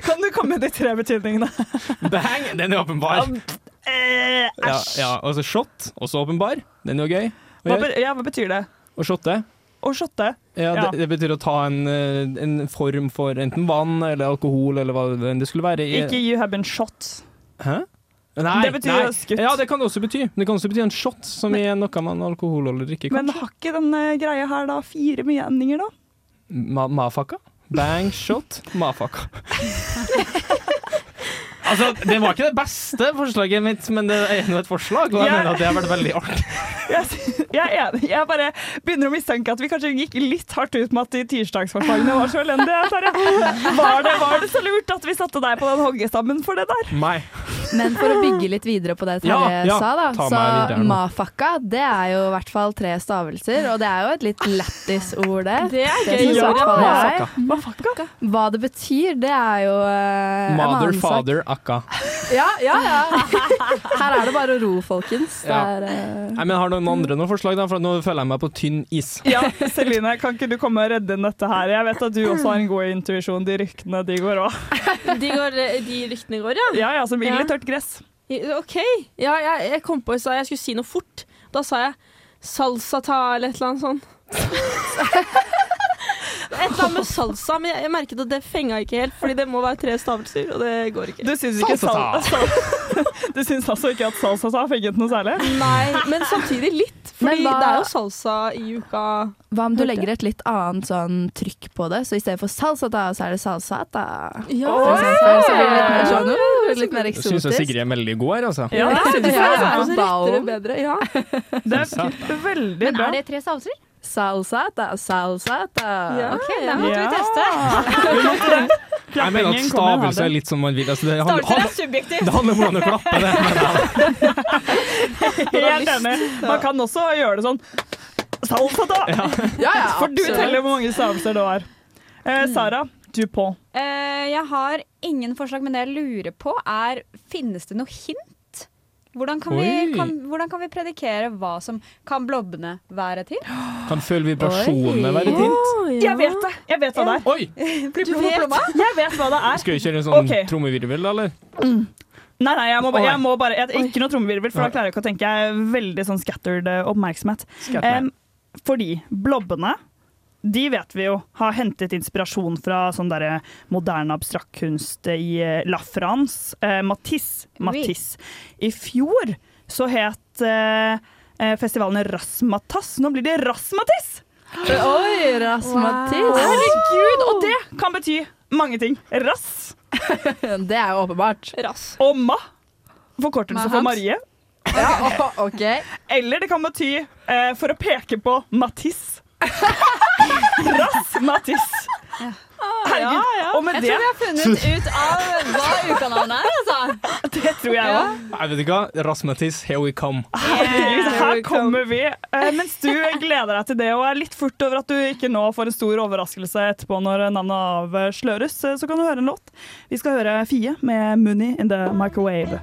Kan du komme med de tre betydningene? Bang, den er åpenbar. Æsj. Ja, ja, altså shot, også åpenbar. Den er jo gøy. Hva, ja, hva betyr det? Å shotte. Å shotte? Ja, Ja. det, det betyr å ta en, eh, en form for enten vann eller alkohol eller hva det skulle være. i- Ikke you have been shot. Hæ? Nei, Det betyr nei. skutt. Ja, det kan det også bety. Det kan også bety en shot, som i noe man alkoholholdig drikker, Men har ikke denne greia her da fire meninger, da? Ma mafaka? Bang shot mafaka. altså, det var ikke det beste forslaget mitt, men det er nå et forslag, og jeg jeg mener at det har vært veldig artig. Jeg, jeg er enig. Jeg bare begynner å mistenke at vi kanskje gikk litt hardt ut med at de tirsdagsforslagene var så elendige. Var det, var det så lurt at vi satte deg på den hoggestammen for det der? Nei. Men for å bygge litt videre på det Ja, Terje ja, sa, da, så mafakka det er jo i hvert fall tre stavelser, og det er jo et litt lættis-ord, det. Det er Det gøy. Det i hvert. Mafakka. Hva det betyr, det er jo en Mother, annen sak. Father, akka. Ja, ja, ja. Her er det bare å ro, folkens. Det Ja. er, eh, Nei, men Har noen andre noen forslag, da? For nå føler jeg meg på tynn is. Ja, Celine, kan ikke du komme og redde inn dette her? Jeg vet at du også har en god intuisjon. De ryktene, de går òg. De, går, de ryktene går, ja. Ja, ja, som ild ille tørt gress. OK. Ja, jeg, jeg kom på i stad jeg skulle si noe fort. Da sa jeg salsa ta eller et eller annet sånt. Et eller med salsa, men jeg, jeg merket at det fenga ikke helt, fordi det må være tre stavelser, og det går ikke. Du syns ikke sal sal Du syns altså ikke at salsa har fenget noe særlig? Nei, men samtidig litt. Fordi hva- det er jo salsa i uka. Hva om du legger et litt annet sånn trykk på det? Så i stedet for salsata, så er det salsata. Ja. For eksempel, så blir det litt mer sånn, uh, litt mer Jeg syns. Sigrid er veldig god her, altså. Ja, det Ja, ja, ja. Og så Bao. retter det bedre. Ja. Det er veldig bra. Men er det tre stavelser? Salsata, salsata. Ja. Ok, da måtte Ja. vi teste. Jeg mener at stavelse er litt som man vil. Altså, det, handler, Stavelser er subjektivt. det handler om hvordan du klapper det. Helt enig. Man kan også gjøre det sånn salsa, da! Ja, ja, For du teller hvor mange stavelser det var. Eh, Sara, du på. Eh, jeg har ingen forslag, men det jeg lurer på er Finnes det noe hint? Hvordan kan, vi, kan, hvordan kan vi predikere hva som Kan blobbene være tint? Kan føle vibrasjonene være et hint? Jeg vet det! Jeg vet hva det er. Oi! Du vet Jeg vet hva det er. Skal vi kjøre en sånn okay. trommevirvel, da, eller? Nei, nei, jeg må, ba- jeg må bare jeg, Ikke noe trommevirvel, for da klarer jeg ikke å tenke. Jeg er veldig sånn scattered eh, oppmerksomhet. Em, fordi blobbene de vet vi jo har hentet inspirasjon fra sånn derre moderne abstraktkunst i eh, La France. Eh, Matisse. Matisse. I fjor så het eh, eh, festivalen Rasmatas. Nå blir det Rasmatis! Oi, Rasmatis. Herregud! Og det kan bety mange ting. Rass Det er jo åpenbart. Rass. og ma. Forkortelse for Marie. Ja, OK. Eller det kan bety eh, for å peke på Matisse. Rass Matisse. Herregud. Og med Jeg det, tror vi har funnet ut av hva ukanavnet er. Altså. det tror jeg òg. Jeg vet ikke hva. Rasmatis, here we come. Herregud, Her kommer vi. Eh, mens du gleder deg til det og er litt furt over at du ikke nå får en stor overraskelse etterpå når navnet avsløres, eh, så kan du høre en låt. Vi skal høre Fie med 'Money in the Microwave'.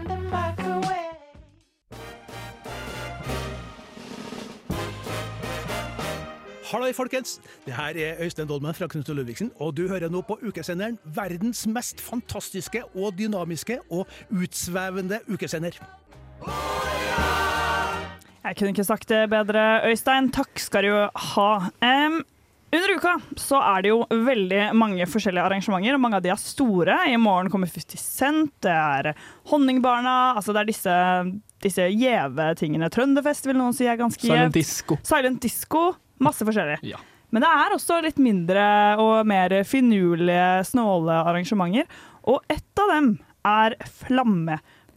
Halløy, folkens! Det her er Øystein Dolmen fra Knut og Ludvigsen, og du hører nå på ukesenderen verdens mest fantastiske og dynamiske og utsvevende ukesender. Jeg kunne ikke sagt det bedre, Øystein. Takk skal du ha. Um, under uka så er det jo veldig mange forskjellige arrangementer, og mange av de er store. I morgen kommer 50 Cent, det er Honningbarna, altså det er disse, disse gjeve tingene. Trønderfest vil noen si er ganske Silent disco. Silent disco. Masse forskjellig. Ja. Men det er også litt mindre og mer finurlige, snåle arrangementer. Og ett av dem er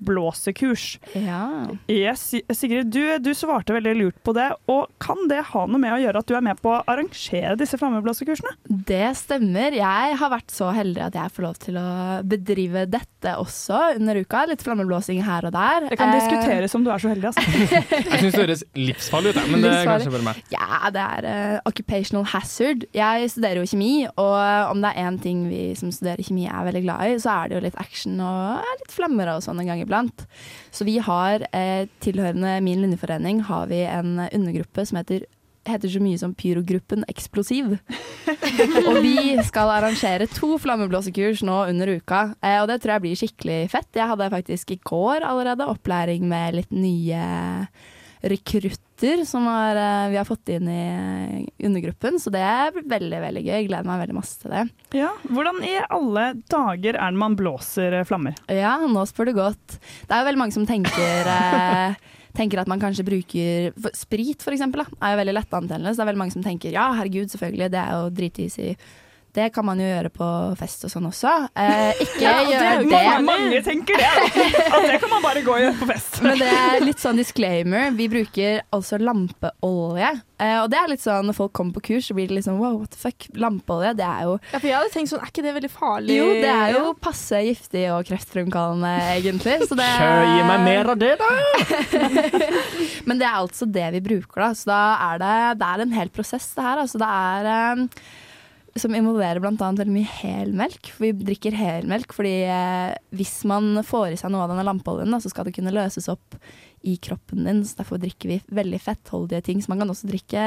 flammeblåsekurs. Ja. Yes, Sigrid, du, du svarte veldig lurt på det. Og kan det ha noe med å gjøre at du er med på å arrangere disse flammeblåsekursene? Det stemmer. Jeg har vært så heldig at jeg får lov til å bedrive dette også under uka. Litt flammeblåsing her og der. Det kan Eh, diskuteres om du er så heldig, altså. Jeg syns det høres livsfarlig ut, men det er kanskje bare meg. Ja, det er uh, occupational hazard. Jeg studerer jo kjemi, og om det er én ting vi som studerer kjemi er veldig glad i, så er det jo litt action og litt flammer og sånn en gang iblant. Så vi har, eh, tilhørende min linjeforening, har vi en undergruppe som heter heter så mye som Pyrogruppen Eksplosiv. og vi skal arrangere to flammeblåsekurs nå under uka, eh, og det tror jeg blir skikkelig fett. Jeg hadde faktisk i går allerede opplæring med litt nye rekrutter som har, eh, vi har fått inn i eh, undergruppen, så det blir veldig veldig gøy. Jeg gleder meg veldig masse til det. Ja, Hvordan i alle dager er det man blåser eh, flammer? Ja, nå spør du godt. Det er jo veldig mange som tenker Tenker at man kanskje bruker for, Sprit, for eksempel, da, er jo veldig lettantennende. Så det er veldig mange som tenker ja, herregud, selvfølgelig, det er jo dritis i Det kan man jo gjøre på fest og sånn også. Eh, ikke Ja, er gjør det. mange, mange tenker det. At det kan man bare gå og gjøre på fest. Men det er litt sånn disclaimer. Vi bruker altså lampeolje. Eh, og det er litt sånn når folk kommer på kurs, så blir det litt sånn wow, what the fuck. Lampeolje, det er jo Ja, for jeg hadde tenkt sånn, er ikke det veldig farlig? Jo, det er jo passe giftig og kreftfremkallende, egentlig. Så det Gi meg mer av det, da! Men det er altså det vi bruker, da. Så da er det, det er en hel prosess, det her. Altså det er eh, som involverer bl.a. veldig mye helmelk. For vi drikker helmelk fordi eh, hvis man får i seg noe av denne lampeoljen, så skal det kunne løses opp i kroppen din. Så derfor drikker vi veldig fettholdige ting. Så man kan også drikke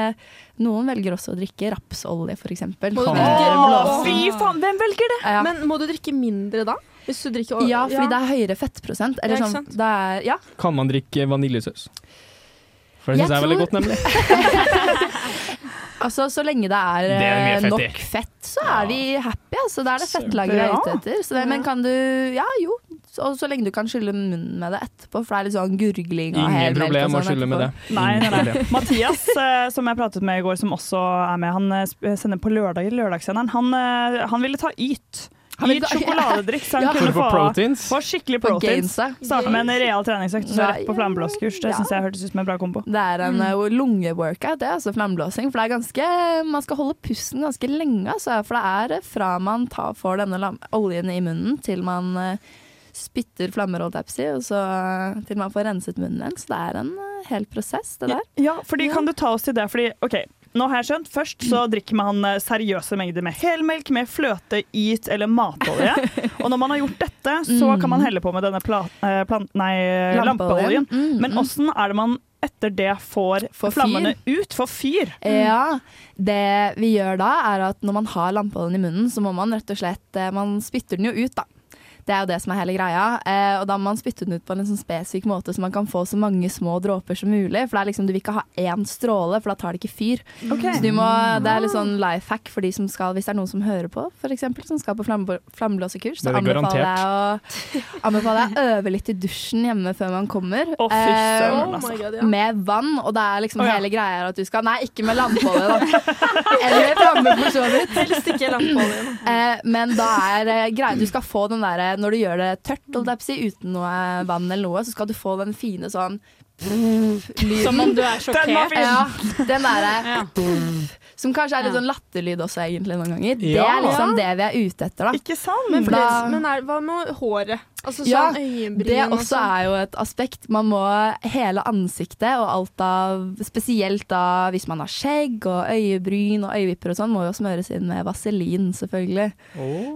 Noen velger også å drikke rapsolje, f.eks. Fy faen, hvem velger det? Ja. Men må du drikke mindre da? Hvis du drikker Ja, fordi det er høyere fettprosent. Eller Ja, sånn, det er, ja. Kan man drikke vaniljesaus? For det syns jeg er veldig godt, nemlig. Altså, så lenge det er, Det er eh, fett nok fett, så er vi happy. Altså, det er det fettlaget vi er ute etter. Så det, men kan du Ja, jo. Og så lenge du kan skylle munnen med det etterpå, for det er litt sånn gurgling og Ingen helmelk problem å sånn skylle med det. Nei, nei, nei. Mathias, eh, som jeg pratet med i går, som også er med, han eh, sender på lørdager, lørdagssenderen. Han, han ville ta Yt. Han ville Yt sjokoladedrikk, så han Ja. kunne få få, proteins. få skikkelig proteins. Starte med en real treningsøkt, og så rett på flammeblåskurs. Det ja. syns jeg hørtes ut som en bra kombo. Det er en mm. lungeworkout, det er altså flammeblåsing. For det er ganske Man skal holde pusten ganske lenge, altså. For det er eh, fra man tar, får denne oljen i munnen, til man eh, spytter flammer, holdt jeg på å si, og så eh, til man får renset munnen igjen. Så det er en eh, hel prosess, det der. Ja, fordi Kan du ta oss til det? Fordi, ok, nå har jeg skjønt. Først så drikker man eh, seriøse mengder med helmelk, med fløte, yt eller matolje. Og når man har gjort dette, så kan man helle på med denne pla eh, plant, nei, lampeoljen. Mm, Men mm. åssen er det man etter det får, fyr. flammene ut? For fyr? Ja, det vi gjør da er at når man har lampeoljen i munnen, så må man rett og slett eh, Man spytter den jo ut, da. Det er jo det som er hele greia. Eh, og da må man spytte den ut på en sånn spesifikk måte, så man kan få så mange små dråper som mulig. For det er liksom, du vil ikke ha én stråle, for da tar det ikke fyr. Okay. Så du må, det er litt sånn life hack for de som skal, hvis det er noen som hører på, for eksempel, som skal på flamme, flammeblåsekurs. Så er anbefaler jeg, å, anbefaler jeg å øve litt i dusjen hjemme før man kommer. Oh, fy Eh, Oh. God, ja. med vann, og det er liksom oh, ja. hele greia er at du skal Nei, ikke med lampeolje, da. Eller flamme, for så vidt. Helst ikke lampeolje. Eh, men da er eh, greia Du skal få den derre Når du gjør det tørt, si, uten noe vann eller noe, så skal du få den fine sånn lyden. Som om du er Den var sjokkert. fin. Ja, den derre Ja. Som kanskje er litt sånn latterlyd også, egentlig, noen ganger. Det er liksom det vi er ute etter, da. Ikke sant? Men, For da- men er, hva med håret? Altså Ja, sånn øyenbryn det og også sånn. er jo et aspekt. Man må hele ansiktet og alt av Spesielt da hvis man har skjegg og øyebryn og øyevipper og sånn, må jo smøres inn med vaselin, selvfølgelig.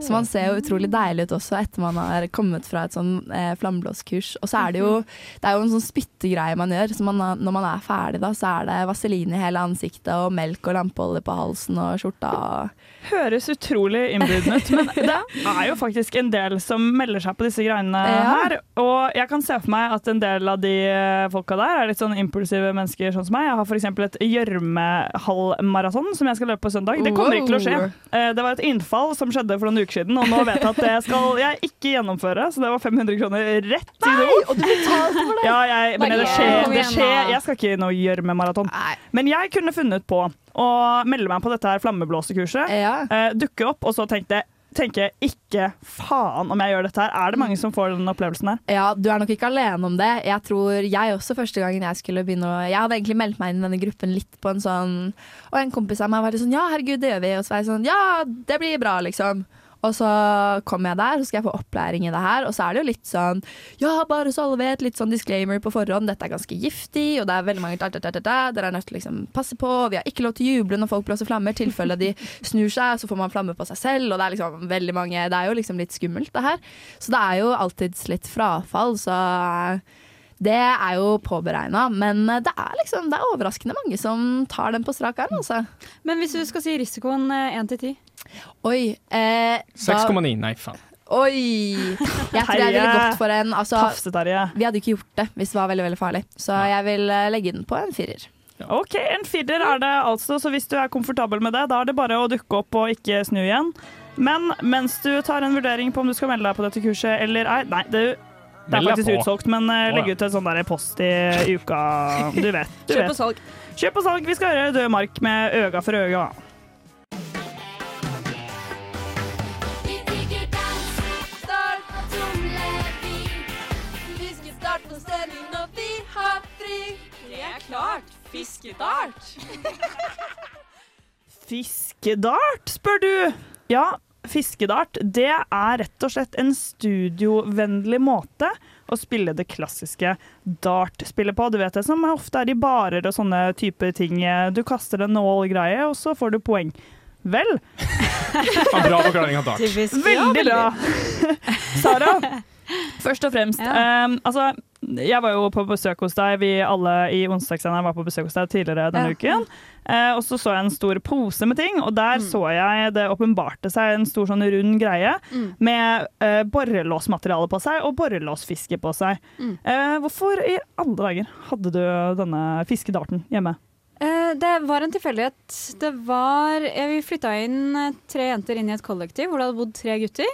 Så man ser jo utrolig deilig ut også etter man har kommet fra et sånn eh, flammeblåskurs. Og så er det jo Det er jo en sånn spyttegreie man gjør. Så man, når man er ferdig, da, så er det vaselin i hele ansiktet og melk og lampeolje på halsen og skjorta. og Høres utrolig innbydende ut, men det er jo faktisk en del som melder seg på disse greiene Ja. her. Og jeg kan se for meg at en del av de eh, folka der er litt sånn impulsive mennesker sånn som meg. Jeg har f.eks. et gjørmehalvmaraton som jeg skal løpe på søndag. Det kommer ikke til å skje. Eh, Det var et innfall som skjedde for noen uker siden, og nå vet jeg at det skal jeg ikke gjennomføre. Så det var 500 kroner rett i do. Og du betalte for det! Ja, jeg, men det skjer, det skjer. Jeg skal ikke i noe gjørmemaraton. Men jeg kunne funnet på å melde meg på dette her flammeblåsekurset, Ja. eh, dukke opp, og så tenkte tenke ikke faen om jeg gjør dette her. Er det mange som får den opplevelsen her? Ja, du er nok ikke alene om det. Jeg tror jeg også første gangen jeg skulle begynne å Jeg hadde egentlig meldt meg inn i denne gruppen litt på en sånn Og en kompis av meg var litt sånn Ja, herregud, det gjør vi. Og så var jeg sånn Ja, det blir bra, liksom. Og så kommer jeg der, så skal jeg få opplæring i det her. Og så er det jo litt sånn Ja, bare så alle vet, litt sånn disclaimer på forhånd. Dette er ganske giftig, og det er veldig mange da, da, da. Dere er nødt til å liksom passe på. Vi har ikke lov til å juble når folk blåser flammer. Tilfelle de snur seg, så får man flamme på seg selv. Og det er liksom veldig mange Det er jo liksom litt skummelt, det her. Så det er jo alltids litt frafall, så det er jo påberegna, men det er liksom Det er overraskende mange som tar den på strak arm, altså. Men hvis du skal si risikoen én til ti? Oi. Eh, 6,9. Nei, faen. Oi! Jeg tror jeg ville gått for en altså, Tafse-Terje. Vi hadde ikke gjort det hvis det var veldig veldig farlig, så jeg vil eh, legge den på en firer. OK, en firer er det altså, så hvis du er komfortabel med det, da er det bare å dukke opp og ikke snu igjen. Men mens du tar en vurdering på om du skal melde deg på dette kurset eller ei Nei, det, det er faktisk utsolgt, men eh, legg ut en sånn der post i uka. Du vet. Du Kjøp og salg. Kjøp og salg. Vi skal høre Død mark med øga for øga. Klart. Fiskedart. Fiskedart, spør du? Ja, fiskedart det er rett og slett en studiovennlig måte å spille det klassiske dartspillet på. Du vet det som ofte er i barer og sånne typer ting. Du kaster en nål-greie, og så får du poeng. Vel, bra forklaring av dart. veldig bra. Sara, først og fremst. Ja. Um, altså, jeg var jo på besøk hos deg. Vi alle i onsdagssenderen var på besøk hos deg tidligere denne Ja. uken. Eh, og så så jeg en stor pose med ting, og der så jeg det åpenbarte seg en stor sånn rund greie Mm. med eh, borrelåsmateriale på seg og borrelåsfiske på seg. Mm. Eh, hvorfor i alle dager hadde du denne fiskedarten hjemme? Eh, det var en tilfeldighet. Det var eh, Vi flytta inn eh, tre jenter inn i et kollektiv hvor det hadde bodd tre gutter.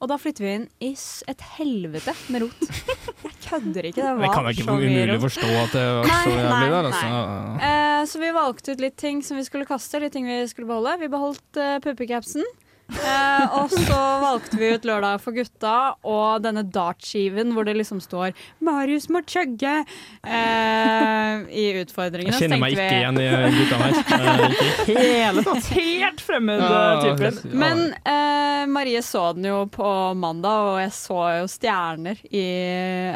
Og da flytter vi inn i et helvete med rot. Jeg kødder ikke. Det var Det kan jeg ikke så umulig rot. forstå at det var Nei, så jævlig der. Altså. Uh, så vi valgte ut litt ting som vi skulle kaste, litt ting vi skulle beholde. Vi beholdt uh, puppecapsen. Eh, og så valgte vi ut lørdag for gutta og denne dartskiven hvor det liksom står 'Marius må chugge' eh, i utfordringene. Jeg kjenner meg ikke vi- igjen i gutta her. Eh, Ikke i hele tatt. Helt fremmed Ja, eh, Men eh, Marie så den jo på mandag, og jeg så jo stjerner i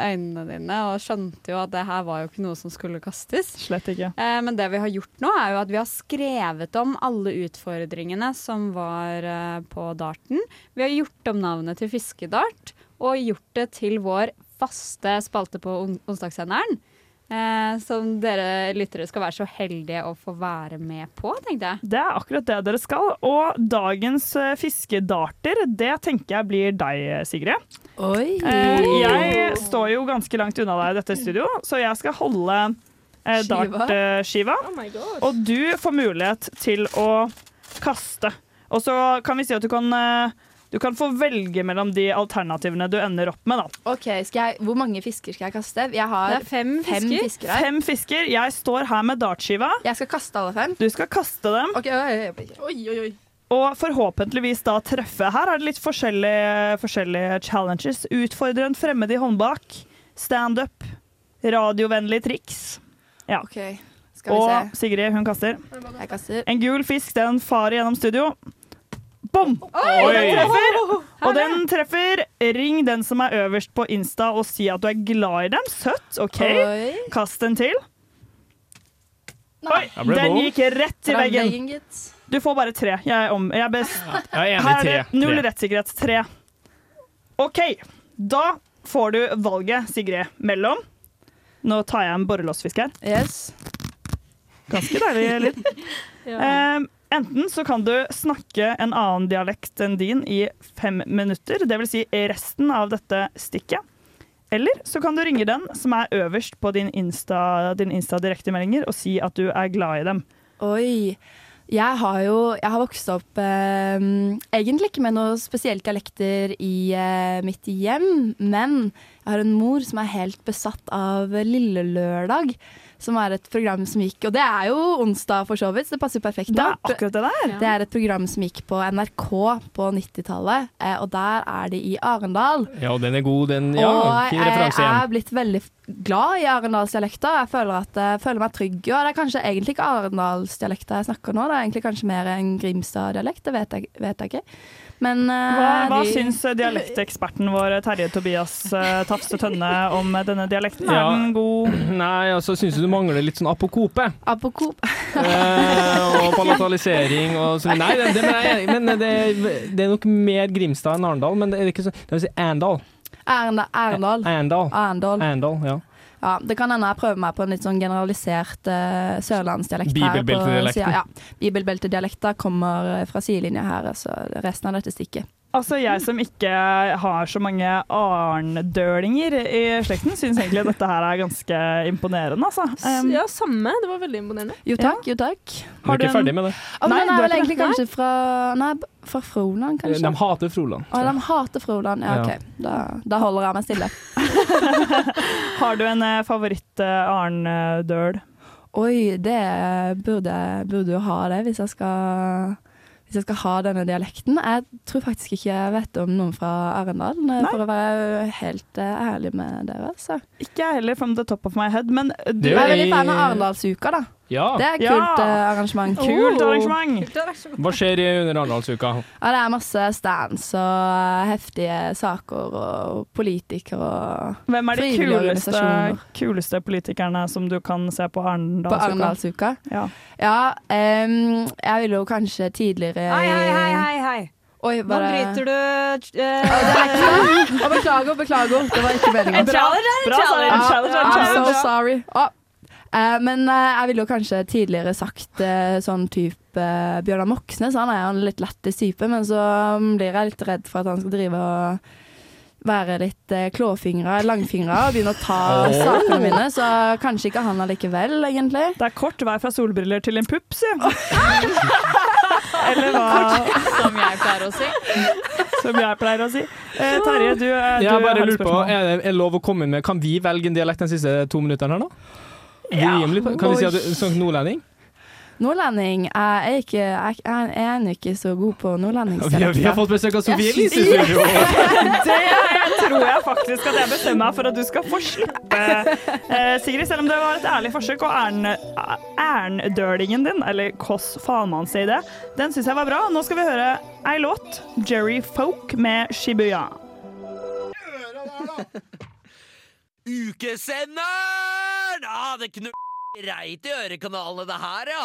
øynene dine og skjønte jo at det her var jo ikke noe som skulle kastes. Slett ikke. Eh, men det vi har gjort nå, er jo at vi har skrevet om alle utfordringene som var eh, på darten. Vi har gjort om navnet til Fiskedart, og gjort det til vår faste spalte på on onsdagssenderen. Eh, som dere lyttere skal være så heldige å få være med på, tenkte jeg. Det er akkurat det dere skal. Og dagens eh, fiskedarter, det tenker jeg blir deg, Sigrid. Oi. Eh, jeg står jo ganske langt unna deg i dette studio, så jeg skal holde eh, Skiva. dartskiva. Oh. Og du får mulighet til å kaste. Og så kan vi si at du kan, eh, du kan få velge mellom de alternativene du ender opp med. Da. Ok, skal jeg, Hvor mange fisker skal jeg kaste? Jeg har Det er fem fem fisker. fisker. Fem fisker. Jeg står her med dartskiva. Jeg skal kaste alle fem. Du skal kaste dem. Ok, oi, oi, oi. Oi, oi, oi. Og forhåpentligvis da treffe. Her er det litt forskjellige, forskjellige challenges. Utfordre en fremmed i håndbak. Standup. Radiovennlig triks. Ja. Ok, skal vi Og se. Sigrid, hun kaster. Jeg kaster. En gul fisk, den farer gjennom studio. Bom! Oi! Og den treffer. Og den treffer. Ring den som er øverst på Insta og si at du er glad i dem. Søtt, OK? Oi. Kast den til. Oi, den gikk rett i veggen. Du får bare tre. Jeg er om. Jeg er best. Jeg er Her er tre. det null rettssikkerhet. Tre. OK. Da får du valget, Sigrid, mellom Nå tar jeg en borrelåsfisk her. Yes. Ganske deilig lyd. Eh, enten så kan du snakke en annen dialekt enn din i fem minutter, dvs. Si resten av dette stikket. Eller så kan du ringe den som er øverst på din Insta, din Insta direktemeldinger og si at du er glad i dem. Oi. Jeg har jo jeg har vokst opp eh, egentlig ikke med noen spesielle dialekter i eh, mitt hjem, men jeg har en mor som er helt besatt av Lille Lørdag. Som er et program som gikk Og det er jo onsdag, for så vidt, så det passer jo perfekt. Det er akkurat det der. Det er et program som gikk på NRK på 90-tallet, eh, og der er de i Arendal. Ja, og den er god, den. Ja, og jeg referanse er blitt veldig glad i arendalsdialekta. Jeg føler, at, jeg føler meg trygg. Og det er kanskje egentlig ikke arendalsdialekta jeg snakker nå, det er egentlig kanskje mer en Grimstad-dialekt. Det vet jeg, vet jeg ikke. Men uh, Hva, hva de- syns dialekteksperten vår Terje Tobias uh, Tafse Tønne om denne dialekten? Ja. Er den god? Nei, altså syns du du mangler litt sånn apokope? Apokop. uh, og palatalisering og sånn. Nei, det, det, men, det, det er nok mer Grimstad enn Arendal, men det er ikke sånn Det vil si. Arendal. Arendal. Arendal. Arendal, ja. Ja, det kan hende jeg prøver meg på en litt sånn generalisert uh, sørlandsdialekt. Bibelbeltedialekten. Ja, Bibelbeltedialekter kommer eh, fra sidelinja her, så resten av dette stikket. Altså, jeg som ikke har så mange arndølinger i slekten, syns egentlig dette her er ganske imponerende, altså. Um, ja, samme. Det var veldig imponerende. Jo takk, jo takk. Du er ikke ferdig med det? Oh, nei, Nei, vel egentlig kanskje fra Nei, fra Froland, kanskje? De hater Froland. Å, de hater Froland. Ja, Ja. OK. Da, da holder jeg meg stille. Har du en eh, favoritt-arendøl? Oi, det burde burde jo ha det hvis jeg skal hvis jeg skal ha denne dialekten. Jeg tror faktisk ikke jeg vet om noen fra Arendal, eh, for å være helt eh, ærlig med dere. Så. Ikke jeg heller, from the top of my head, men du Det er veldig fan av Arendalsuka, da. Ja. Det er et Ja. kult eh, arrangement. Kult Oh. arrangement! Hva skjer i under Arendalsuka? Ja, det er masse stands og heftige saker og politikere og Hvem er de frivillige kuleste, organisasjoner. kuleste politikerne som du kan se på På Arendalsuka? Arendalsuka. Ja. Ja, em, jeg ville jo kanskje tidligere Hei, hei, hei, hei, hei. Oi, Nå bare bryter du eh, Å, beklager, beklager. Det var ikke meningen. En challenge er en Bra, Sara. challenge. Challenge en I'm so challenge. sorry. Å, eh, men uh, jeg ville jo kanskje tidligere sagt uh, sånn type uh, Bjørnar Moxnes. Han er jo en litt lættis type, men så mm, blir jeg litt redd for at han skal drive og være litt uh, klåfingra, langfingra og begynne å ta oh. sakene mine. Så kanskje ikke han allikevel, egentlig. Det er kort vei fra solbriller til en pupp, si. Eller hva Som jeg pleier å si. som jeg pleier å si. Eh, Terje, du, eh, du Jeg bare har et lurer på, er det er lov å komme med Kan vi velge en dialekt de siste to minuttene her, da? Rimelig, kan vi si at du sånn nordlending? Nordlending jeg er ikke Jeg jeg er ennå ikke så god på nordlendingsdialekt. Ja, vi har fått besøk av Sofie Elise i studio. Det tror jeg faktisk at jeg bestemmer meg for at du skal få slippe, eh, Sigrid. Selv om det var et ærlig forsøk. Og ærndølingen din, eller hvordan faen man sier det, den syns jeg var bra. Nå skal vi høre ei låt. Jerry Folk med Shibuya. Ukesenderen! Ah, det knur greit i ørekanalene, det her, ja.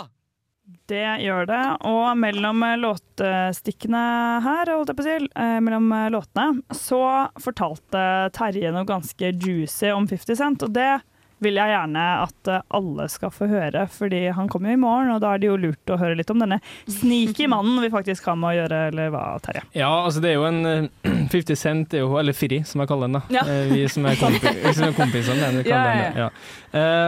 Det gjør det. Og mellom låtstikkene låtestikkene her, holdt jeg på å si, eh, mellom eh, låtene, så fortalte Terje noe ganske juicy om 50 Cent, og det vil jeg gjerne at eh, alle skal få høre, fordi han kommer jo i morgen, og da er det jo lurt å høre litt om denne sneaky mannen vi faktisk har med å gjøre, eller hva, Terje? Ja, altså det er jo en eh, 50 Cent, er jo, eller Firi, som jeg kaller den. da. Ja. Eh, Vi som er, kompi som er kompisene. Ja, kaller ja, den det, ja.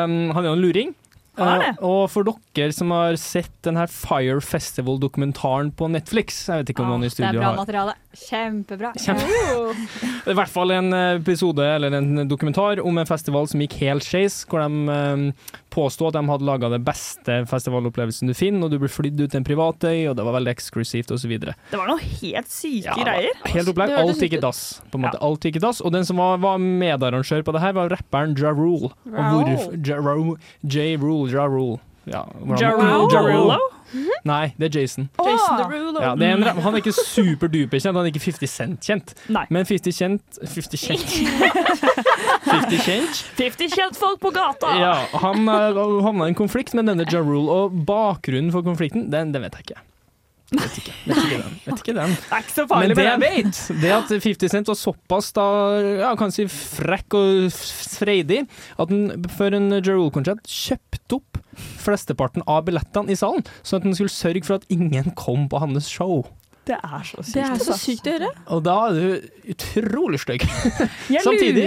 Um, han er jo en luring. Eh, og for dere som har sett den her Fire Festival-dokumentaren på Netflix Jeg vet ikke om noen i studio har Det er bra har materiale. Kjempebra. Kjempe- I hvert fall en episode eller en dokumentar om en festival som gikk helt skeis, hvor de eh, påsto at de hadde laga det beste festivalopplevelsen du finner, og du ble flydd ut til en privatøy, og det var veldig eksklusivt osv. Det var noen helt syke Ja, greier. Helt opplegg. Alt gikk i dass. På en måte. Alt gikk i dass. Og den som var, var medarrangør på det her, var rapperen Ja Rule. Ja Rule, J. Rule, Ja Rule. Ja, Jarullo? Jarulo? Nei, det er Jason. Jason Derulo. Ja, det er en, han er ikke superduper kjent, han er ikke 50 Cent kjent. Nei. Men 50 Cent 50 Cent 50 Cent 50 kjentfolk på gata! Ja, han havna i en konflikt med denne Jarul, og bakgrunnen for konflikten, den, den vet jeg ikke. Vet ikke, vet ikke den. Vet ikke den. Det er ikke så Men farlig det jeg vet, det at 50 Cent var såpass da, ja, kan si frekk og freidig at han før en Jerule-konsert kjøpte opp flesteparten av billettene i salen, sånn at han skulle sørge for at ingen kom på hans show. Det er så sykt. Det er så sykt å gjøre. Og da er du utrolig stygg. Jeg Samtidig,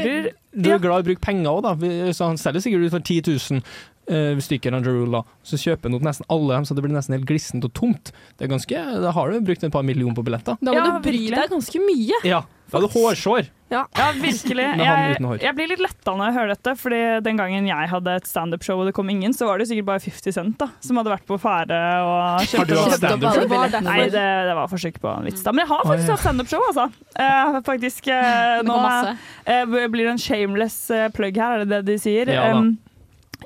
du er glad i å bruke penger òg, da. Så han selger sikkert ut for 10 000 eh, stykker av Jarula. Så kjøper han opp nesten alle dem, så det blir nesten helt glissent og tomt. Det er ganske, Da har du brukt et par millioner på billetter. Da må Ja, du bry virkelig. deg ganske mye. Ja, da har du hårsår. Ja, virkelig. Jeg, jeg blir litt letta når jeg hører dette, fordi den gangen jeg hadde et standup-show og det kom ingen, så var det sikkert bare 50 Cent da, som hadde vært på fære og Har kjøpt du hatt opp- standup-show? Det var derfor. Nei, det, det var forsøk på en vits da. Men jeg har faktisk Å, ja. hatt standup-show, altså. Eh, faktisk, eh, nå går eh, blir det en shameless eh, plug her, er det det de sier? Ja da.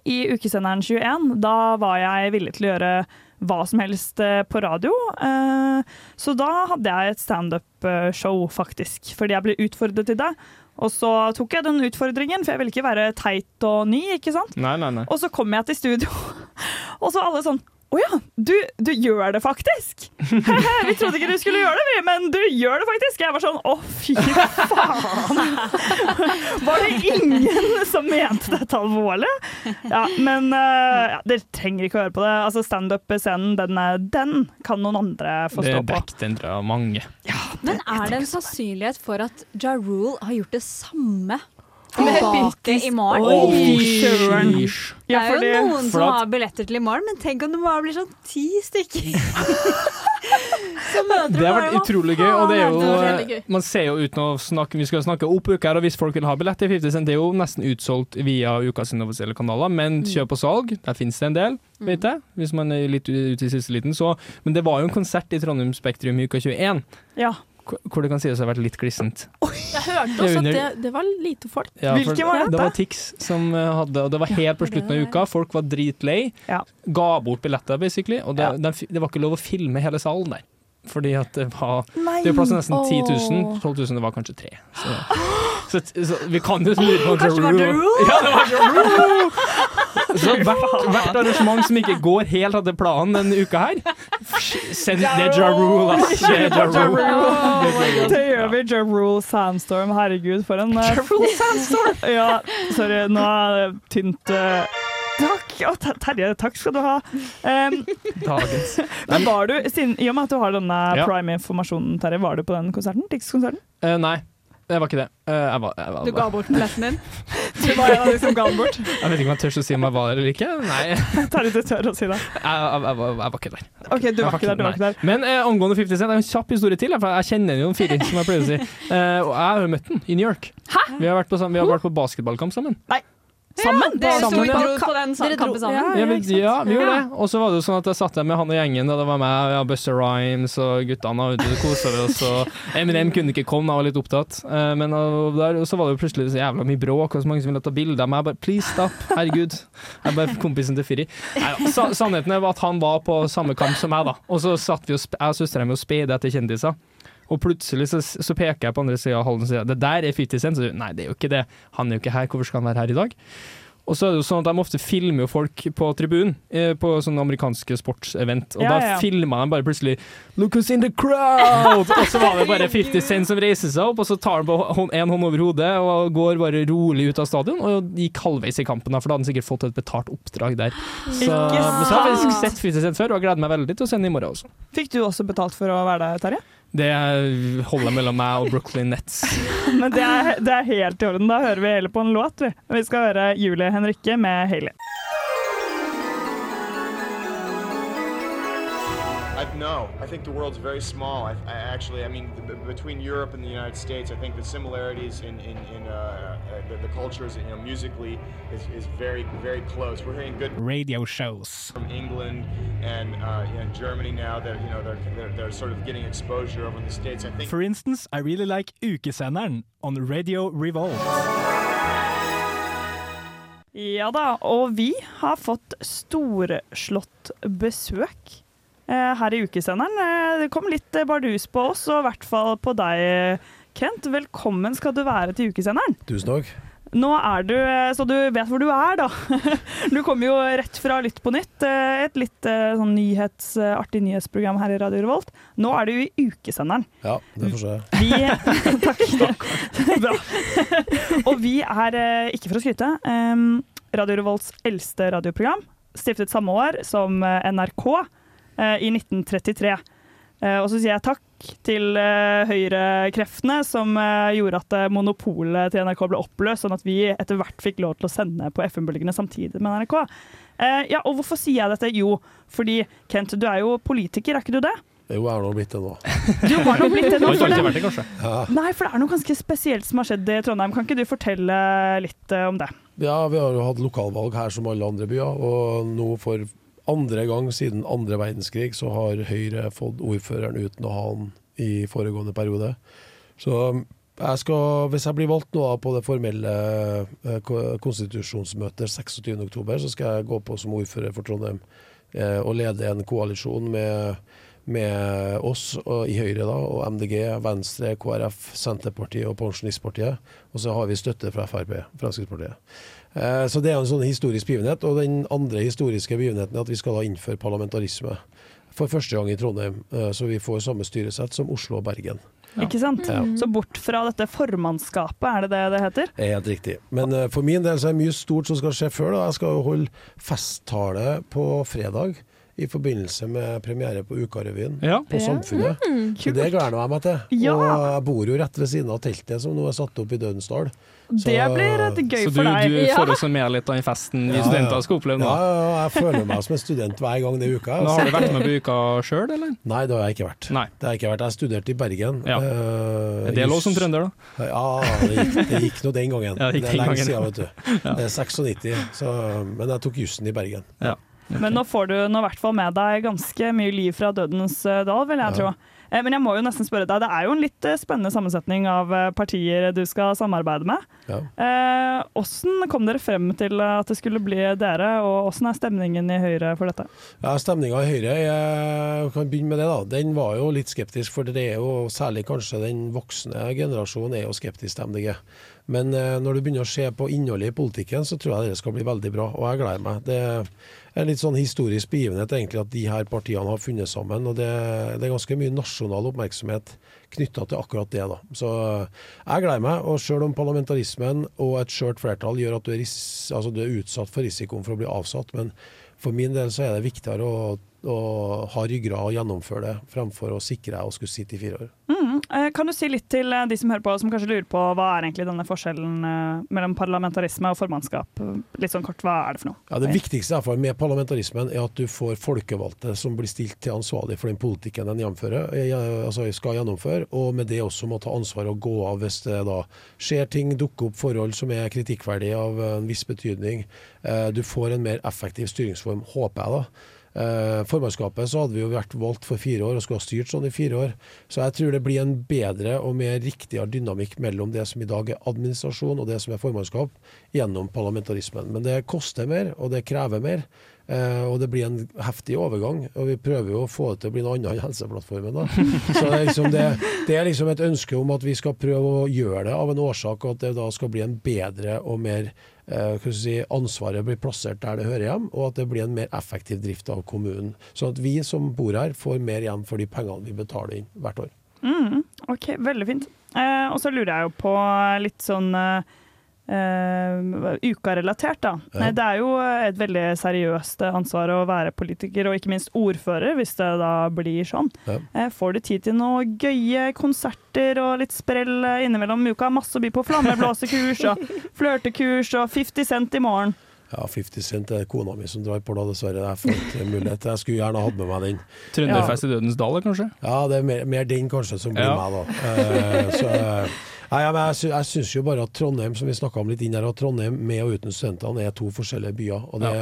I ukesenderen 21, da var jeg villig til å gjøre hva som helst eh, på radio. Eh, så da hadde jeg et standup-show, faktisk, fordi jeg ble utfordret til det. Og så tok jeg den utfordringen, for jeg ville ikke være teit og ny, ikke sant? Nei, nei, nei. Og så kom jeg til studio, og så alle sånn Å ja, du, du gjør det faktisk! vi trodde ikke du skulle gjøre det, vi, men du gjør det faktisk! Jeg var sånn Å, fy faen! Var det ingen som mente dette alvorlig? Ja, men uh, ja, dere trenger ikke å høre på det. Altså Standup-scenen, den, den kan noen andre få stå på. Det en mange. Ja, mange. Men er det en sannsynlighet for at Ja Rule har gjort det samme Med tilbake i morgen? Oi. Det er jo noen for som at- har billetter til i morgen, men tenk om det bare blir sånn ti stykker. Det har vært utrolig gøy, og det er jo gøy. Man ser jo uten å snakke Vi skal snakke opp uka her, og hvis folk vil ha billett til 50 Cent, det er jo nesten utsolgt via ukas offisielle kanaler, men kjøp og salg, der finnes det en del, vet jeg, hvis man er litt ute i siste liten. Så, men det var jo en konsert i Trondheim Spektrum i uka 21, Ja. Hvor det kan sies å ha vært litt glissent. Jeg hørte også at det, det var lite folk. Ja, Hvilken var Det dette? var Tix som eh, hadde, og det var helt på slutten av uka. Folk var dritlei. Ja. Ga bort billetter, basically. Og det, Ja. det var ikke lov å filme hele salen der. Fordi at det var Nei. Det var plass til nesten 10 000. 12 000, det var kanskje tre. Så, så, så vi kan jo lure på Kanskje det var Ja, Ja det var Rule! Så hvert, hvert arrangement som ikke går helt etter planen denne uka her, send det Ja Rule, ass. Det er Ja Rule. Det gjør vi. Ja Rule Sandstorm. Herregud, for en Ja Rule Sandstorm! ja, sorry, nå er det tynt. eh, Takk! Å, Ter- Terje, takk skal du ha. Um, Dagens. men var du, siden, I og med at du har denne Ja. prime-informasjonen, Terje, var du på den konserten? Tix-konserten? Eh, nei, det var ikke det. Eh, jeg, var, jeg, var, Du ga bort billetten din. Du var en av de som ga den bort. jeg vet ikke om jeg tør å si om jeg var eller ikke. Nei, jeg, litt tør å si det. jeg, jeg, var, ikke der. OK, du var ikke der. du var ikke der. Men eh, angående 50 Cent, det er en kjapp historie til. For jeg kjenner jo Firi, som jeg pleier å si. Eh, og jeg har møtt den i New York. Vi har vært på, vi har vært på basketballkamp sammen. Sammen? Dere Sammen, ja. dro på den Dere dro- kampen sammen. Ja, Ja, vi, ja, vi gjorde det. Og så var det jo sånn at jeg satt der med han og gjengen. Da det var meg, ja, Buster Rhymes og guttene. Og ute og kosa oss. Og Eminem kunne ikke komme, jeg var litt opptatt. Eh, men og der, og så var det jo plutselig så jævla mye bråk, og så mange som ville ta bilder av meg. Jeg bare please stop, herregud. Jeg er bare kompisen til Firi. Nei, da. Sannheten er at han var på samme kamp som meg, da. Og så satt vi og sp- jeg og søstera mi og speida etter kjendiser. Og plutselig så, så peker jeg på andre sida av hallen og sier det der er 50 Cent. Så sier nei, det er jo ikke det. Han er jo ikke her. Hvorfor skal han være her i dag? Og så er det jo sånn at De ofte filmer jo folk på tribunen eh, på sånne amerikanske sportsevent. Og Ja, da ja. filma de bare plutselig 'Look who's in the crowd!' og så var det bare 50 Cent som reiser seg opp, og så tar han på hånd, en hånd over hodet og går bare rolig ut av stadion. Og gikk halvveis i kampen, da, for da hadde han sikkert fått et betalt oppdrag der. Så, så har jeg faktisk sett 50 Cent før, og jeg gleder meg veldig til å se den i morgen også. Fikk du også betalt for å være der, Terje? Det holder mellom meg og Brooklyn Nets. Men det er, det er helt i orden. Da hører vi heller på en låt. Vi, vi skal høre Julie Henrikke med Hailey. No, I think the world's very small. I, I actually, I mean, b- between Europe and the United States, I think the similarities in in, in uh, uh, the, the cultures, you know, musically, is, is very very close. We're hearing good Radio shows. from England and uh, you know, Germany now that you know they're, they're they're sort of getting exposure over in the states. I think For instance, I really like Ukesenderen on Radio Revolt. Ja da, og vi har fått storslått besøk her i ukesenderen. Eh, det kom litt eh, bardus på oss, og i hvert fall på deg, Kent. Velkommen skal du være til ukesenderen. Tusen takk. Nå er du, eh, så du vet hvor du er, da. Du kommer jo rett fra Lytt på nytt, eh, et litt eh, sånn nyhets, eh, artig nyhetsprogram her i Radio Revolt. Nå er du i ukesenderen. Ja, det får se. Vi, takk. Bra. Og vi er, eh, ikke for å skryte, Radio Revolts eldste radioprogram. Stiftet samme år som eh, NRK eh, i 1933. Eh, Og så sier jeg takk til eh, høyrekreftene som eh, gjorde at eh, monopolet til NRK ble oppløst, sånn at vi etter hvert fikk lov til å sende på FM-bølgene samtidig med NRK. Eh, Ja, og hvorfor sier jeg dette? Jo, fordi Kent, du er jo politiker, er ikke du det? Jo, jeg har nå blitt det nå. Du har nå blitt det nå, for det-. Nei, for det er noe ganske spesielt som har skjedd i Trondheim. Kan ikke du fortelle litt eh, om det? Ja, vi har jo hatt lokalvalg her som alle andre byer, og nå for andre gang siden andre verdenskrig så har Høyre fått ordføreren uten å ha han i foregående periode. Så jeg skal, hvis jeg blir valgt nå på det formelle eh, ko- konstitusjonsmøtet 26.10, så skal jeg gå på som ordfører for Trondheim eh, og lede en koalisjon med, med oss og, i Høyre da, og MDG, Venstre, KrF, Senterpartiet og Pensjonistpartiet. Og så har vi støtte fra Frp, Fremskrittspartiet. Eh, Så det er en sånn historisk begivenhet. Og den andre historiske begivenheten er at vi skal da innføre parlamentarisme for første gang i Trondheim. eh, Så vi får samme styresett som Oslo og Bergen. Ikke sant? Ja. Så bort fra dette formannskapet, er det det det heter? Det er helt riktig. Men eh, for min del så er det mye stort som skal skje før. Da. Jeg skal jo holde festtale på fredag. I forbindelse med premiere på Ukarevyen Ja. på Ja. Samfunnet. Mm, så det gleder jeg meg til. Ja. Og jeg bor jo rett ved siden av teltet som nå er satt opp i Dødensdal. Det blir et gøy Så du, for deg. Så du Ja. får også med litt av den festen vi Ja, studenter ja. skal oppleve nå? Ja, ja, ja, jeg føler meg som en student hver gang det er uka. Nå har du altså. vært med på uka sjøl, eller? Nei, det har jeg ikke vært. Nei. Det har jeg ikke vært. Jeg studerte i Bergen. Ja. Uh, Er det lov som trønder, da? Ja, det gikk, det gikk nå den gangen. Ja, det gikk det er den lenge gangen. siden, vet du. Ja. Det er 96, så, men jeg tok jussen i Bergen. Ja. Men nå får du nå i hvert fall med deg ganske mye liv fra dødens eh, dal, vil jeg tro. Eh, Men jeg må jo nesten spørre deg, det er jo en litt eh, spennende sammensetning av partier du skal samarbeide med. Ja. Eh, Hvordan kom dere frem til at det skulle bli dere, og hvordan er stemningen i Høyre for dette? Ja, Stemninga i Høyre, jeg kan begynne med det da. Den var jo litt skeptisk, for det er jo særlig kanskje den voksne generasjonen er jo skeptisk til MDG. Men når du begynner å se på innholdet i politikken, så tror jeg det skal bli veldig bra, og jeg gleder meg. Det en litt sånn historisk begivenhet egentlig at de her partiene har funnet sammen, og det, det er ganske mye nasjonal oppmerksomhet knytta til akkurat det. da. Så jeg gleder meg, og selv om parlamentarismen og et skjørt flertall gjør at du er, altså, du er utsatt for risikoen for å bli avsatt, men for min del så er det viktigere å, å ha ryggrad og gjennomføre det, fremfor å sikre deg å skulle sitte i fire år. Mm. eh, Kan du si litt til eh, de som hører på, som kanskje lurer på hva er egentlig denne forskjellen eh, mellom parlamentarisme og formannskap? Litt sånn kort, hva er det for noe? Ja, Det viktigste i hvert fall med parlamentarismen er at du får folkevalgte som blir stilt til ansvarlig for den politikken den gjennomfører, altså skal gjennomføre, og med det også må ta ansvar og gå av hvis det da skjer ting, dukker opp forhold som er kritikkverdige av en viss betydning. Du får en mer effektiv styringsform, håper jeg da. Eh, formannskapet så hadde vi jo vært valgt for fire år og skulle ha styrt sånn i fire år. Så jeg tror det blir en bedre og mer riktigere dynamikk mellom det som i dag er administrasjon og det som er formannskap, gjennom parlamentarismen. Men det koster mer, og det krever mer. Eh, og det blir en heftig overgang, og vi prøver jo å få det til å bli noe annet enn Helseplattformen. da. Så det er, liksom det, det er liksom et ønske om at vi skal prøve å gjøre det av en årsak, og at det da skal bli en bedre og mer eh, si, ansvaret blir plassert der det hører hjem, og at det blir en mer effektiv drift av kommunen. Sånn at vi som bor her, får mer igjen for de pengene vi betaler inn hvert år. Mm, ok, veldig fint. Eh, og så lurer jeg jo på litt sånn eh, eh, uka-relatert, da. Ja. Nei, Det er jo et veldig seriøst ansvar å være politiker, og ikke minst ordfører, hvis det da blir sånn. Ja. Uh, får du tid til noen gøye konserter og litt sprell eh, innimellom uka? Masse å by på. Flammeblåsekurs og flørtekurs og 50 Cent i morgen. Ja, 50 Cent er kona mi som drar på da, dessverre. Jeg får ikke mulighet. Jeg skulle gjerne hatt med meg den. Trønderfest i Dødens dal, kanskje? Ja, det er mer, mer den kanskje som blir Ja. meg, da. Uh, så, Nei, ja, men jeg, sy syns jo bare at Trondheim, som vi om litt inn her, at Trondheim med og uten studentene er to forskjellige byer. Og det,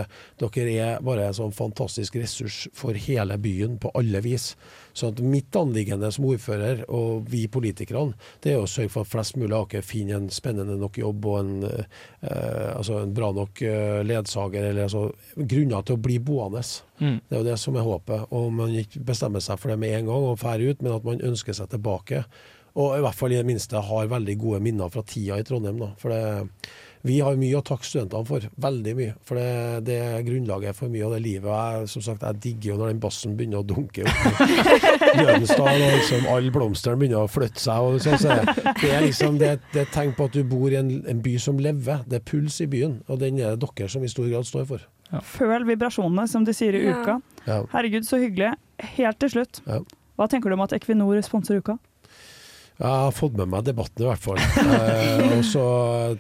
dere er bare en sånn fantastisk ressurs for hele byen på alle vis. Så at mitt anliggende som ordfører, og vi politikerne, det er å sørge for at flest mulig av dere finner en spennende nok jobb og en, eh, altså en bra nok eh, ledsager, eller altså, grunner til å bli boende. Mm. Det er jo det som er håpet. Og man ikke bestemmer seg for det med en gang og drar ut, men at man ønsker seg tilbake. Og i hvert fall i det minste har veldig gode minner fra tida i Trondheim. Da. For det, vi har mye å takke studentene for. Veldig mye. For det, det er grunnlaget for mye av det livet. Og jeg, som sagt, jeg digger jo når den bassen begynner å dunke opp Løvenstad, og liksom alle blomstene begynner å flytte seg. Og sånn, så det, er liksom det, det er et tegn på at du bor i en, en by som lever. Det er puls i byen, og den er det dere som i stor grad står for. Føl vibrasjonene, som de sier i uka. Ja. Herregud, så hyggelig. Helt til slutt, Ja. hva tenker du om at Equinor sponser uka? Jeg har fått med meg debatten i hvert fall. Eh, og så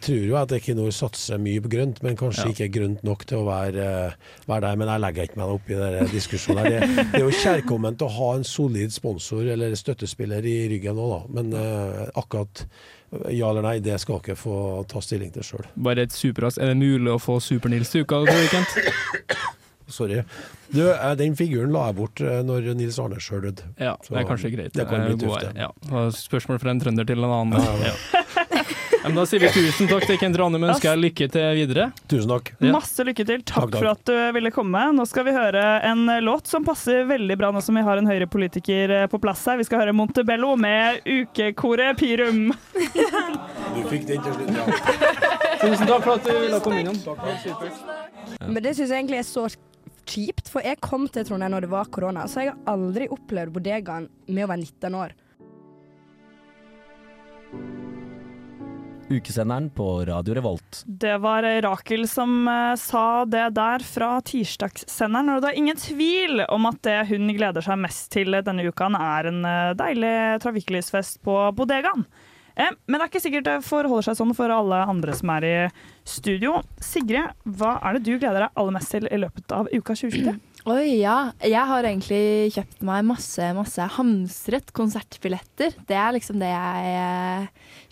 tror jeg at Equinor satser mye på grønt, men kanskje Ja. ikke grønt nok til å være, eh, være der. Men jeg legger ikke meg opp i den diskusjonen. Det, det er jo kjærkomment å ha en solid sponsor eller støttespiller i ryggen òg, da. Men eh, akkurat ja eller nei, det skal dere få ta stilling til sjøl. Bare et superras. Er det mulig å få Super-Nils til uka? Sorry. Du, eh, den figuren la jeg bort eh, når Nils Arne sjøl døde. Ja, det er kanskje greit. Det kan bli god tøft, det. Ja. Spørsmål fra en trønder til en annen. Ja, Ja. Men da sier vi tusen takk til Kent Ranum men ønsker jeg lykke til videre. Tusen takk. Ja. Masse lykke til. Takk, Takk, takk. for at du ville komme. Nå skal vi høre en låt som passer veldig bra nå som vi har en Høyre-politiker på plass her. Vi skal høre Montebello med ukekoret Pirum. Du fikk den til slutt, ja. Tusen takk for at du ville komme innom. Men det syns jeg egentlig er så kjipt, for jeg kom til Trondheim når det var korona, så jeg har aldri opplevd bodegaen med å være 19 år. Ukesenderen på Radio Revolt. Det var Rakel som eh, sa det der fra tirsdagssenderen. Og det er ingen tvil om at det hun gleder seg mest til denne uka, er en eh, deilig trafikklysfest på bodegaen. Eh, men det er ikke sikkert det forholder seg sånn for alle andre som er i studio. Sigrid, hva er det du gleder deg aller mest til i løpet av uka 2023? Oi, ja. Jeg har egentlig kjøpt meg masse, masse hamstret konsertbilletter. Det er liksom det jeg eh,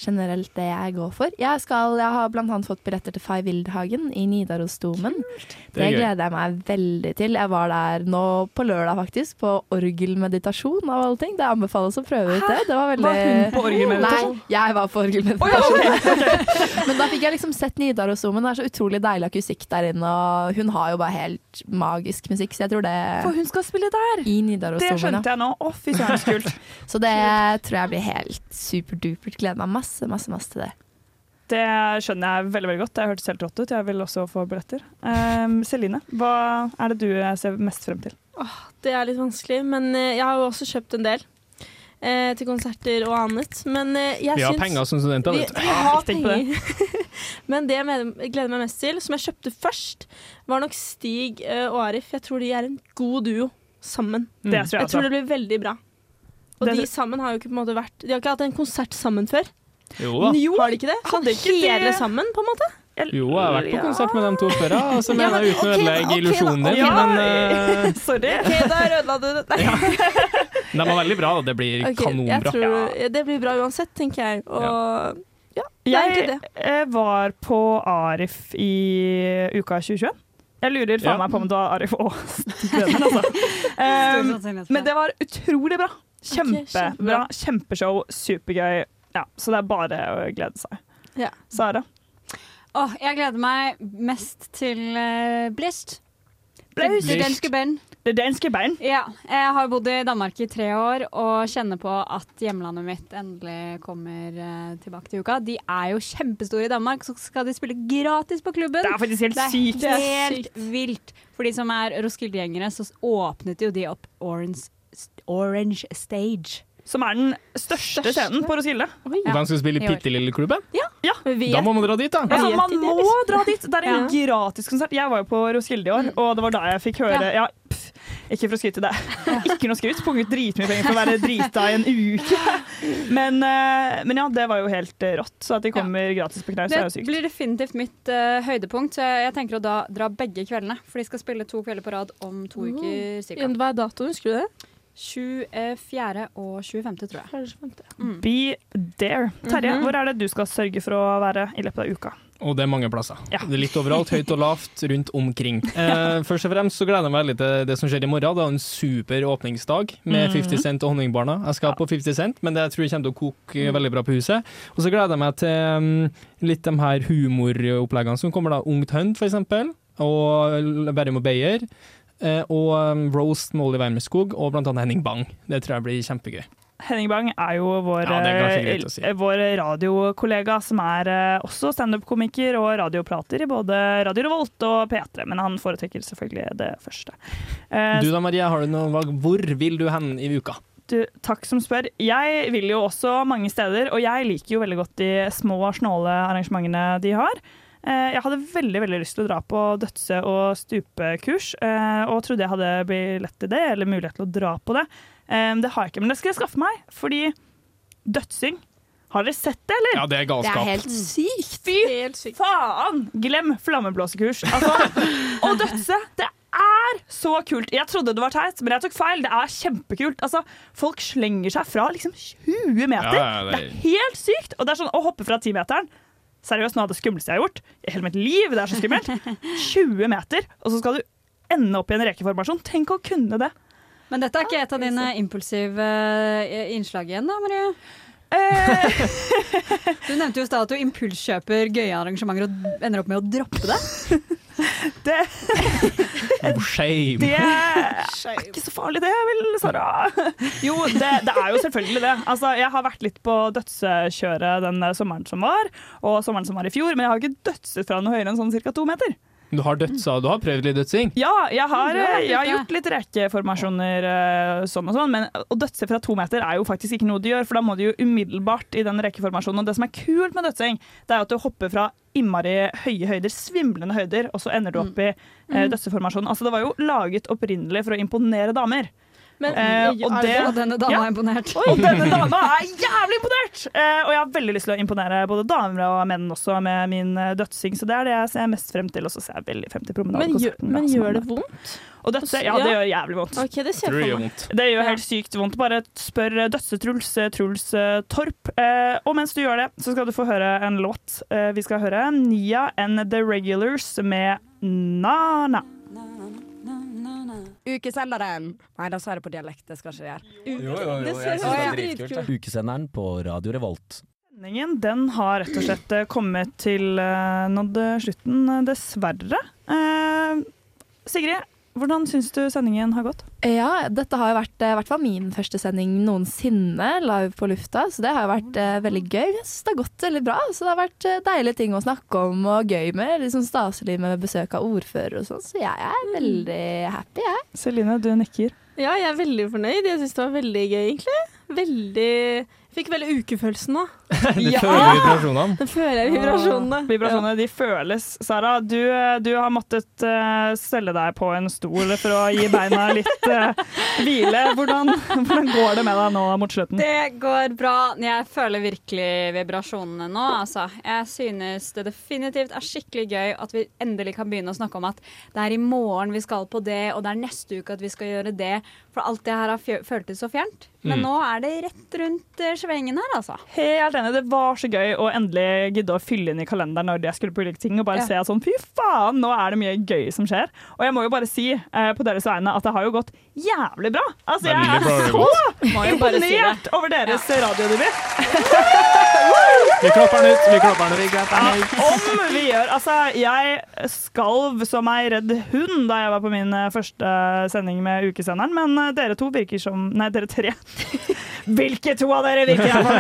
generelt det jeg går for. Jeg, skal, jeg har annet fått billetter til Fay Wildhagen i Nidarosdomen. Det Det, er gleder jeg meg veldig til. Jeg var der nå på lørdag faktisk, på orgelmeditasjon av alle ting. Det anbefales å prøve ut det. det var, veldig... Var hun på orgelmeditasjon? Nei, jeg var på orgelmeditasjon. Men da fikk jeg liksom sett Nidarosdomen. Det er så utrolig deilig akustikk der inne, og hun har jo bare helt magisk musikk, så jeg tror det For hun skal spille der! I Nidarosdomen. Det skjønte jeg nå. Å, fy søren, så kult. Så det tror jeg blir helt superdupert. Gleder meg masse, masse, masse til det. Det skjønner jeg veldig veldig godt. Det hørtes helt rått ut. Jeg vil også få billetter. Um, Celine, hva er det du ser mest frem til? Åh, det er litt vanskelig, men eh, jeg har jo også kjøpt en del. Eh, til konserter og annet. Men eh, jeg Vi har syns penger som studenter, Vi, vet du. vi har penger. men det jeg med- gleder meg mest til, som jeg kjøpte først, var nok Stig eh, og Arif. Jeg tror de er en god duo sammen. Det tror jeg jeg også. tror det blir veldig bra. Og Det- de sammen har jo ikke på en måte vært De har ikke hatt en konsert sammen før. Jo da. Har de ikke det? Sånn Hadde ikke hele det- sammen, på en måte? Jo, jeg har vært på konsert med dem to før, ja. Altså, Ja, mener men jeg uten å ok, ødelegge ok da, illusjonen din, ok da. men eh, Sorry. Ok, da ødela du det. Nei. de var veldig bra. da. Det blir Ok, jeg kanonbra. tror, Det blir bra uansett, tenker jeg. Og ja, det er egentlig det. Jeg var på Arif i uka 2021. Jeg lurer faen Ja. meg på om det var Arif og Stig altså. Um, men det var utrolig bra. Kjempebra. Kjempeshow. Supergøy. Ja, så det er bare å glede seg. Ja. Sara? Åh, jeg gleder meg mest til uh, Blist. Blist. Det danske band. Det danske band? Ja. Jeg har bodd i Danmark i tre år og kjenner på at hjemlandet mitt endelig kommer eh, tilbake til uka. De er jo kjempestore i Danmark, så skal de spille gratis på klubben. Det er faktisk helt det er sykt. Det er Helt vilt. For de som er Roskilde-gjengere, så åpnet jo de opp Orange, Orange Stage. Som er den største scenen på Roskilde. Hvem skal spille i bitte lille klubben? Ja. Da må man dra dit, da. Altså, man må dra dit! Det er en gratis konsert. Jeg var jo på Roskilde i år, og det var da jeg fikk høre ja. pff, Ikke for å skryte det. Ikke noe skryt. Punget dritmye penger for å være drita i en uke. Men, eh, men ja, det var jo helt eh, rått. Så at de kommer gratis på Knaus, er jo sykt. Det blir definitivt mitt uh, høydepunkt. Så jeg, jeg tenker å da dra begge kveldene. For de skal spille to kvelder på rad om to uker cirka. Hva er datoen, husker du det? 24. og 25., tror jeg. Mm. Be there. Terje, Mhm. hvor er det du skal sørge for å være i løpet av uka? Og det er mange plasser. Det er litt overalt, høyt og lavt, rundt omkring. Eh, først og fremst så gleder jeg meg veldig til det som skjer i morgen. Det er en super åpningsdag med Mhm. 50 Cent og Honningbarna. Jeg skal på 50 Cent, men det jeg tror jeg kommer til å koke veldig bra på huset. Og så gleder jeg meg til mm, litt de her humoroppleggene som kommer da. Ungt Hunt, for eksempel. Og Berrum og Beyer. Eh, og um, Roast med Olli Wermerskog, og blant annet Henning Bang. Det tror jeg blir kjempegøy. Henning Bang er jo vår, Ja, å si. eh, vår radiokollega, som er eh, også standup-komiker og radioprater i både Radio Revolt og P3, men han foretrekker selvfølgelig det første. Eh, Du da, Maria, har du noe valg? Hvor vil du hen i uka? Du, takk som spør. Jeg vil jo også mange steder, og jeg liker jo veldig godt de små, snåle arrangementene de har. Eh, Jeg hadde veldig veldig lyst til å dra på dødse- og stupekurs, eh, og trodde jeg hadde billett til det, eller mulighet til å dra på det. Eh, Det har jeg ikke, men det skal jeg skaffe meg, fordi dødsing har dere sett det, eller? Ja, det er galskap. Det er helt sykt! Fy faen! Glem flammeblåsekurs. Altså, og dødse, det er så kult. Jeg trodde det var teit, men jeg tok feil. Det er kjempekult. Altså, folk slenger seg fra liksom 20 meter. Ja, ja, det... det er- er helt sykt. Og det er sånn å hoppe fra 10-meteren. Seriøst, noe av det skumleste jeg har gjort i hele mitt liv. Det er så skummelt. 20 meter, og så skal du ende opp i en rekeformasjon. Tenk å kunne det. Men dette er ikke et av dine impulsive eh, innslag igjen, da, Marie? Eh. du nevnte jo i stad at du impulskjøper gøye arrangementer og ender opp med å droppe det. Det, Oh, shame. det er ikke så farlig, det, vel, Sara? Jo, det, det er jo selvfølgelig det. Altså, jeg har vært litt på dødsekjøret den sommeren som var, og sommeren som var i fjor, men jeg har ikke dødset fra noe høyere enn sånn ca. to meter. Du har dødsa, du har prøvd litt dødsing? Ja, jeg har, eh, jeg har gjort gjort litt rekeformasjoner eh, sånn og sånn, men å dødse fra to meter er jo faktisk ikke noe du gjør, for da må du jo umiddelbart i den rekeformasjonen. Og det som er kult med dødsing, det er at du hopper fra innmari høye høyder, svimlende høyder, og så ender du opp i eh, Mm. dødseformasjonen. Altså, det var jo laget opprinnelig for å imponere damer. Men, Eh, er det det? Og denne dama er imponert. Og denne dama er jævlig imponert! Uh, og jeg har veldig lyst til å imponere både damer og menn også med min dødsing, så det er det jeg ser mest frem til. Og så ser jeg veldig frem til Men, gjør, men gjør det vondt? Og dødse, ja, det gjør jævlig vondt. Okay, det ser jeg vondt. Det gjør helt sykt vondt. Bare spør Dødse-Truls Truls Torp. Uh, og mens du gjør det, så skal du få høre en låt. Eh, vi skal høre Nia and The Regulars med Na-Na. Ukesenderen. Nei, da sa jeg det på dialekt. Det skal ikke jeg gjøre. Jo, jo, jo, det er dritkult. Ukesenderen på Radio Revolt. Sendingen den har rett og slett eh, kommet til uh, nådd slutten, eh, dessverre. Eh, Sigrid, hvordan syns du sendingen har gått? Ja, dette har jo vært eh, i hvert fall min første sending noensinne live på lufta, så det har jo vært eh, veldig gøy. Jeg synes det har gått veldig bra. Så det har vært eh, deilige ting å snakke om og gøy med. Sånn staselig med besøk av ordfører og sånn, så jeg er veldig happy, jeg. Celine, du nikker. Ja, jeg er veldig fornøyd. Jeg syns det var veldig gøy, egentlig. Veldig Fikk veldig ukefølelsen, nå. Du føler vibrasjonene? Det føler jeg vibrasjonene. Vibrasjonene de føles. Sara, du, du har måttet uh, stelle deg på en stol for å gi beina litt uh, hvile. Hvordan, hvordan går det med deg nå mot slutten? Det går bra. Jeg føler virkelig vibrasjonene nå. Altså. Jeg synes det definitivt er skikkelig gøy at vi endelig kan begynne å snakke om at det er i morgen vi skal på det, og det er neste uke at vi skal gjøre det. For alt det her har føltes så fjernt. Men Mm. nå er det rett rundt eh, svengen her, altså. Helt enig. Det var så gøy å endelig gidde å fylle inn i kalenderen når jeg skulle på ulike ting, og bare Ja. se at sånn, fy faen, nå er det mye gøy som skjer. Og jeg må jo bare si eh, på deres vegne at det har jo gått jævlig bra. Altså, jeg er så imponert over deres radiodebut. Vi klapper den ut. Vi klapper den ut. Ja, om vi gjør Altså, jeg skalv som ei redd hund da jeg var på min eh, første sending med Ukesenderen, men eh, dere to virker som Nei, dere tre. Hvilke to av dere virker jeg for?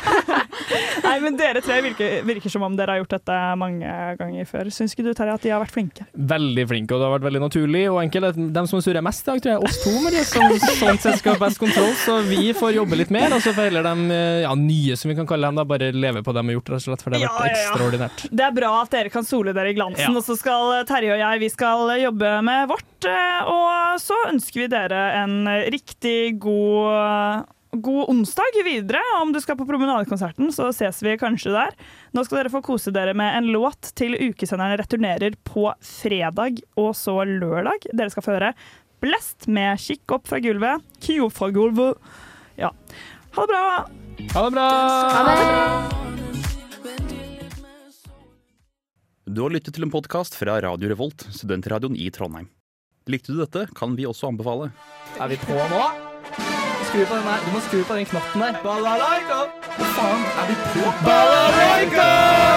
Nei, men dere tre virker, virker som om dere har gjort dette mange ganger før. Syns ikke du, Terje, at de har vært flinke? Veldig flinke, og det har vært veldig naturlig og enkelt. De som surrer mest i dag, tror jeg er oss to, Marie, som sånn sett skal ha best kontroll. Så vi får jobbe litt mer, og så får heller de ja, nye, som vi kan kalle dem, da, bare leve på det de har gjort, rett og slett, for det har vært ja, ja. ekstraordinært. Det er bra at dere kan sole dere i glansen, Ja. og så skal Terje og jeg vi skal jobbe med vårt. eh, Og så ønsker vi dere en riktig god God onsdag videre. Om du skal på promenadekonserten, så ses vi kanskje der. Nå skal dere få kose dere med en låt til ukesenderen returnerer på fredag og så lørdag. Dere skal få høre Blest med Kikk opp fra gulvet. Kio fra gulvet. Ja. Ha det bra. Ha det bra. Du har lyttet til en podkast fra Radio Revolt, studentradioen i Trondheim. Likte du dette, kan vi også anbefale. Er vi på nå? Skru på den der. Du må skru på den knotten der. Balalaika! Hva faen, er vi på? Balalaika!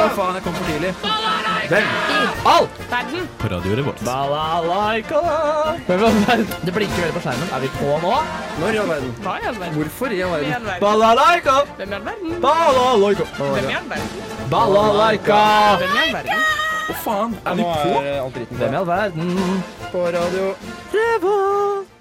Hva faen, jeg kom for tidlig. Hvem? All! Verden! På Radio vår. Balalaika! Hvem i all verden? Det blinker veldig på skjermen. Er vi på nå? Når i all verden? Hva i all verden? Hvorfor i all verden? Balalaika! Hvem i all verden? Balalaika! Hvem i all verden? Balalaika! Hvem i all verden? Hva faen, er vi på? Hvem i all verden? På radio. Revolt!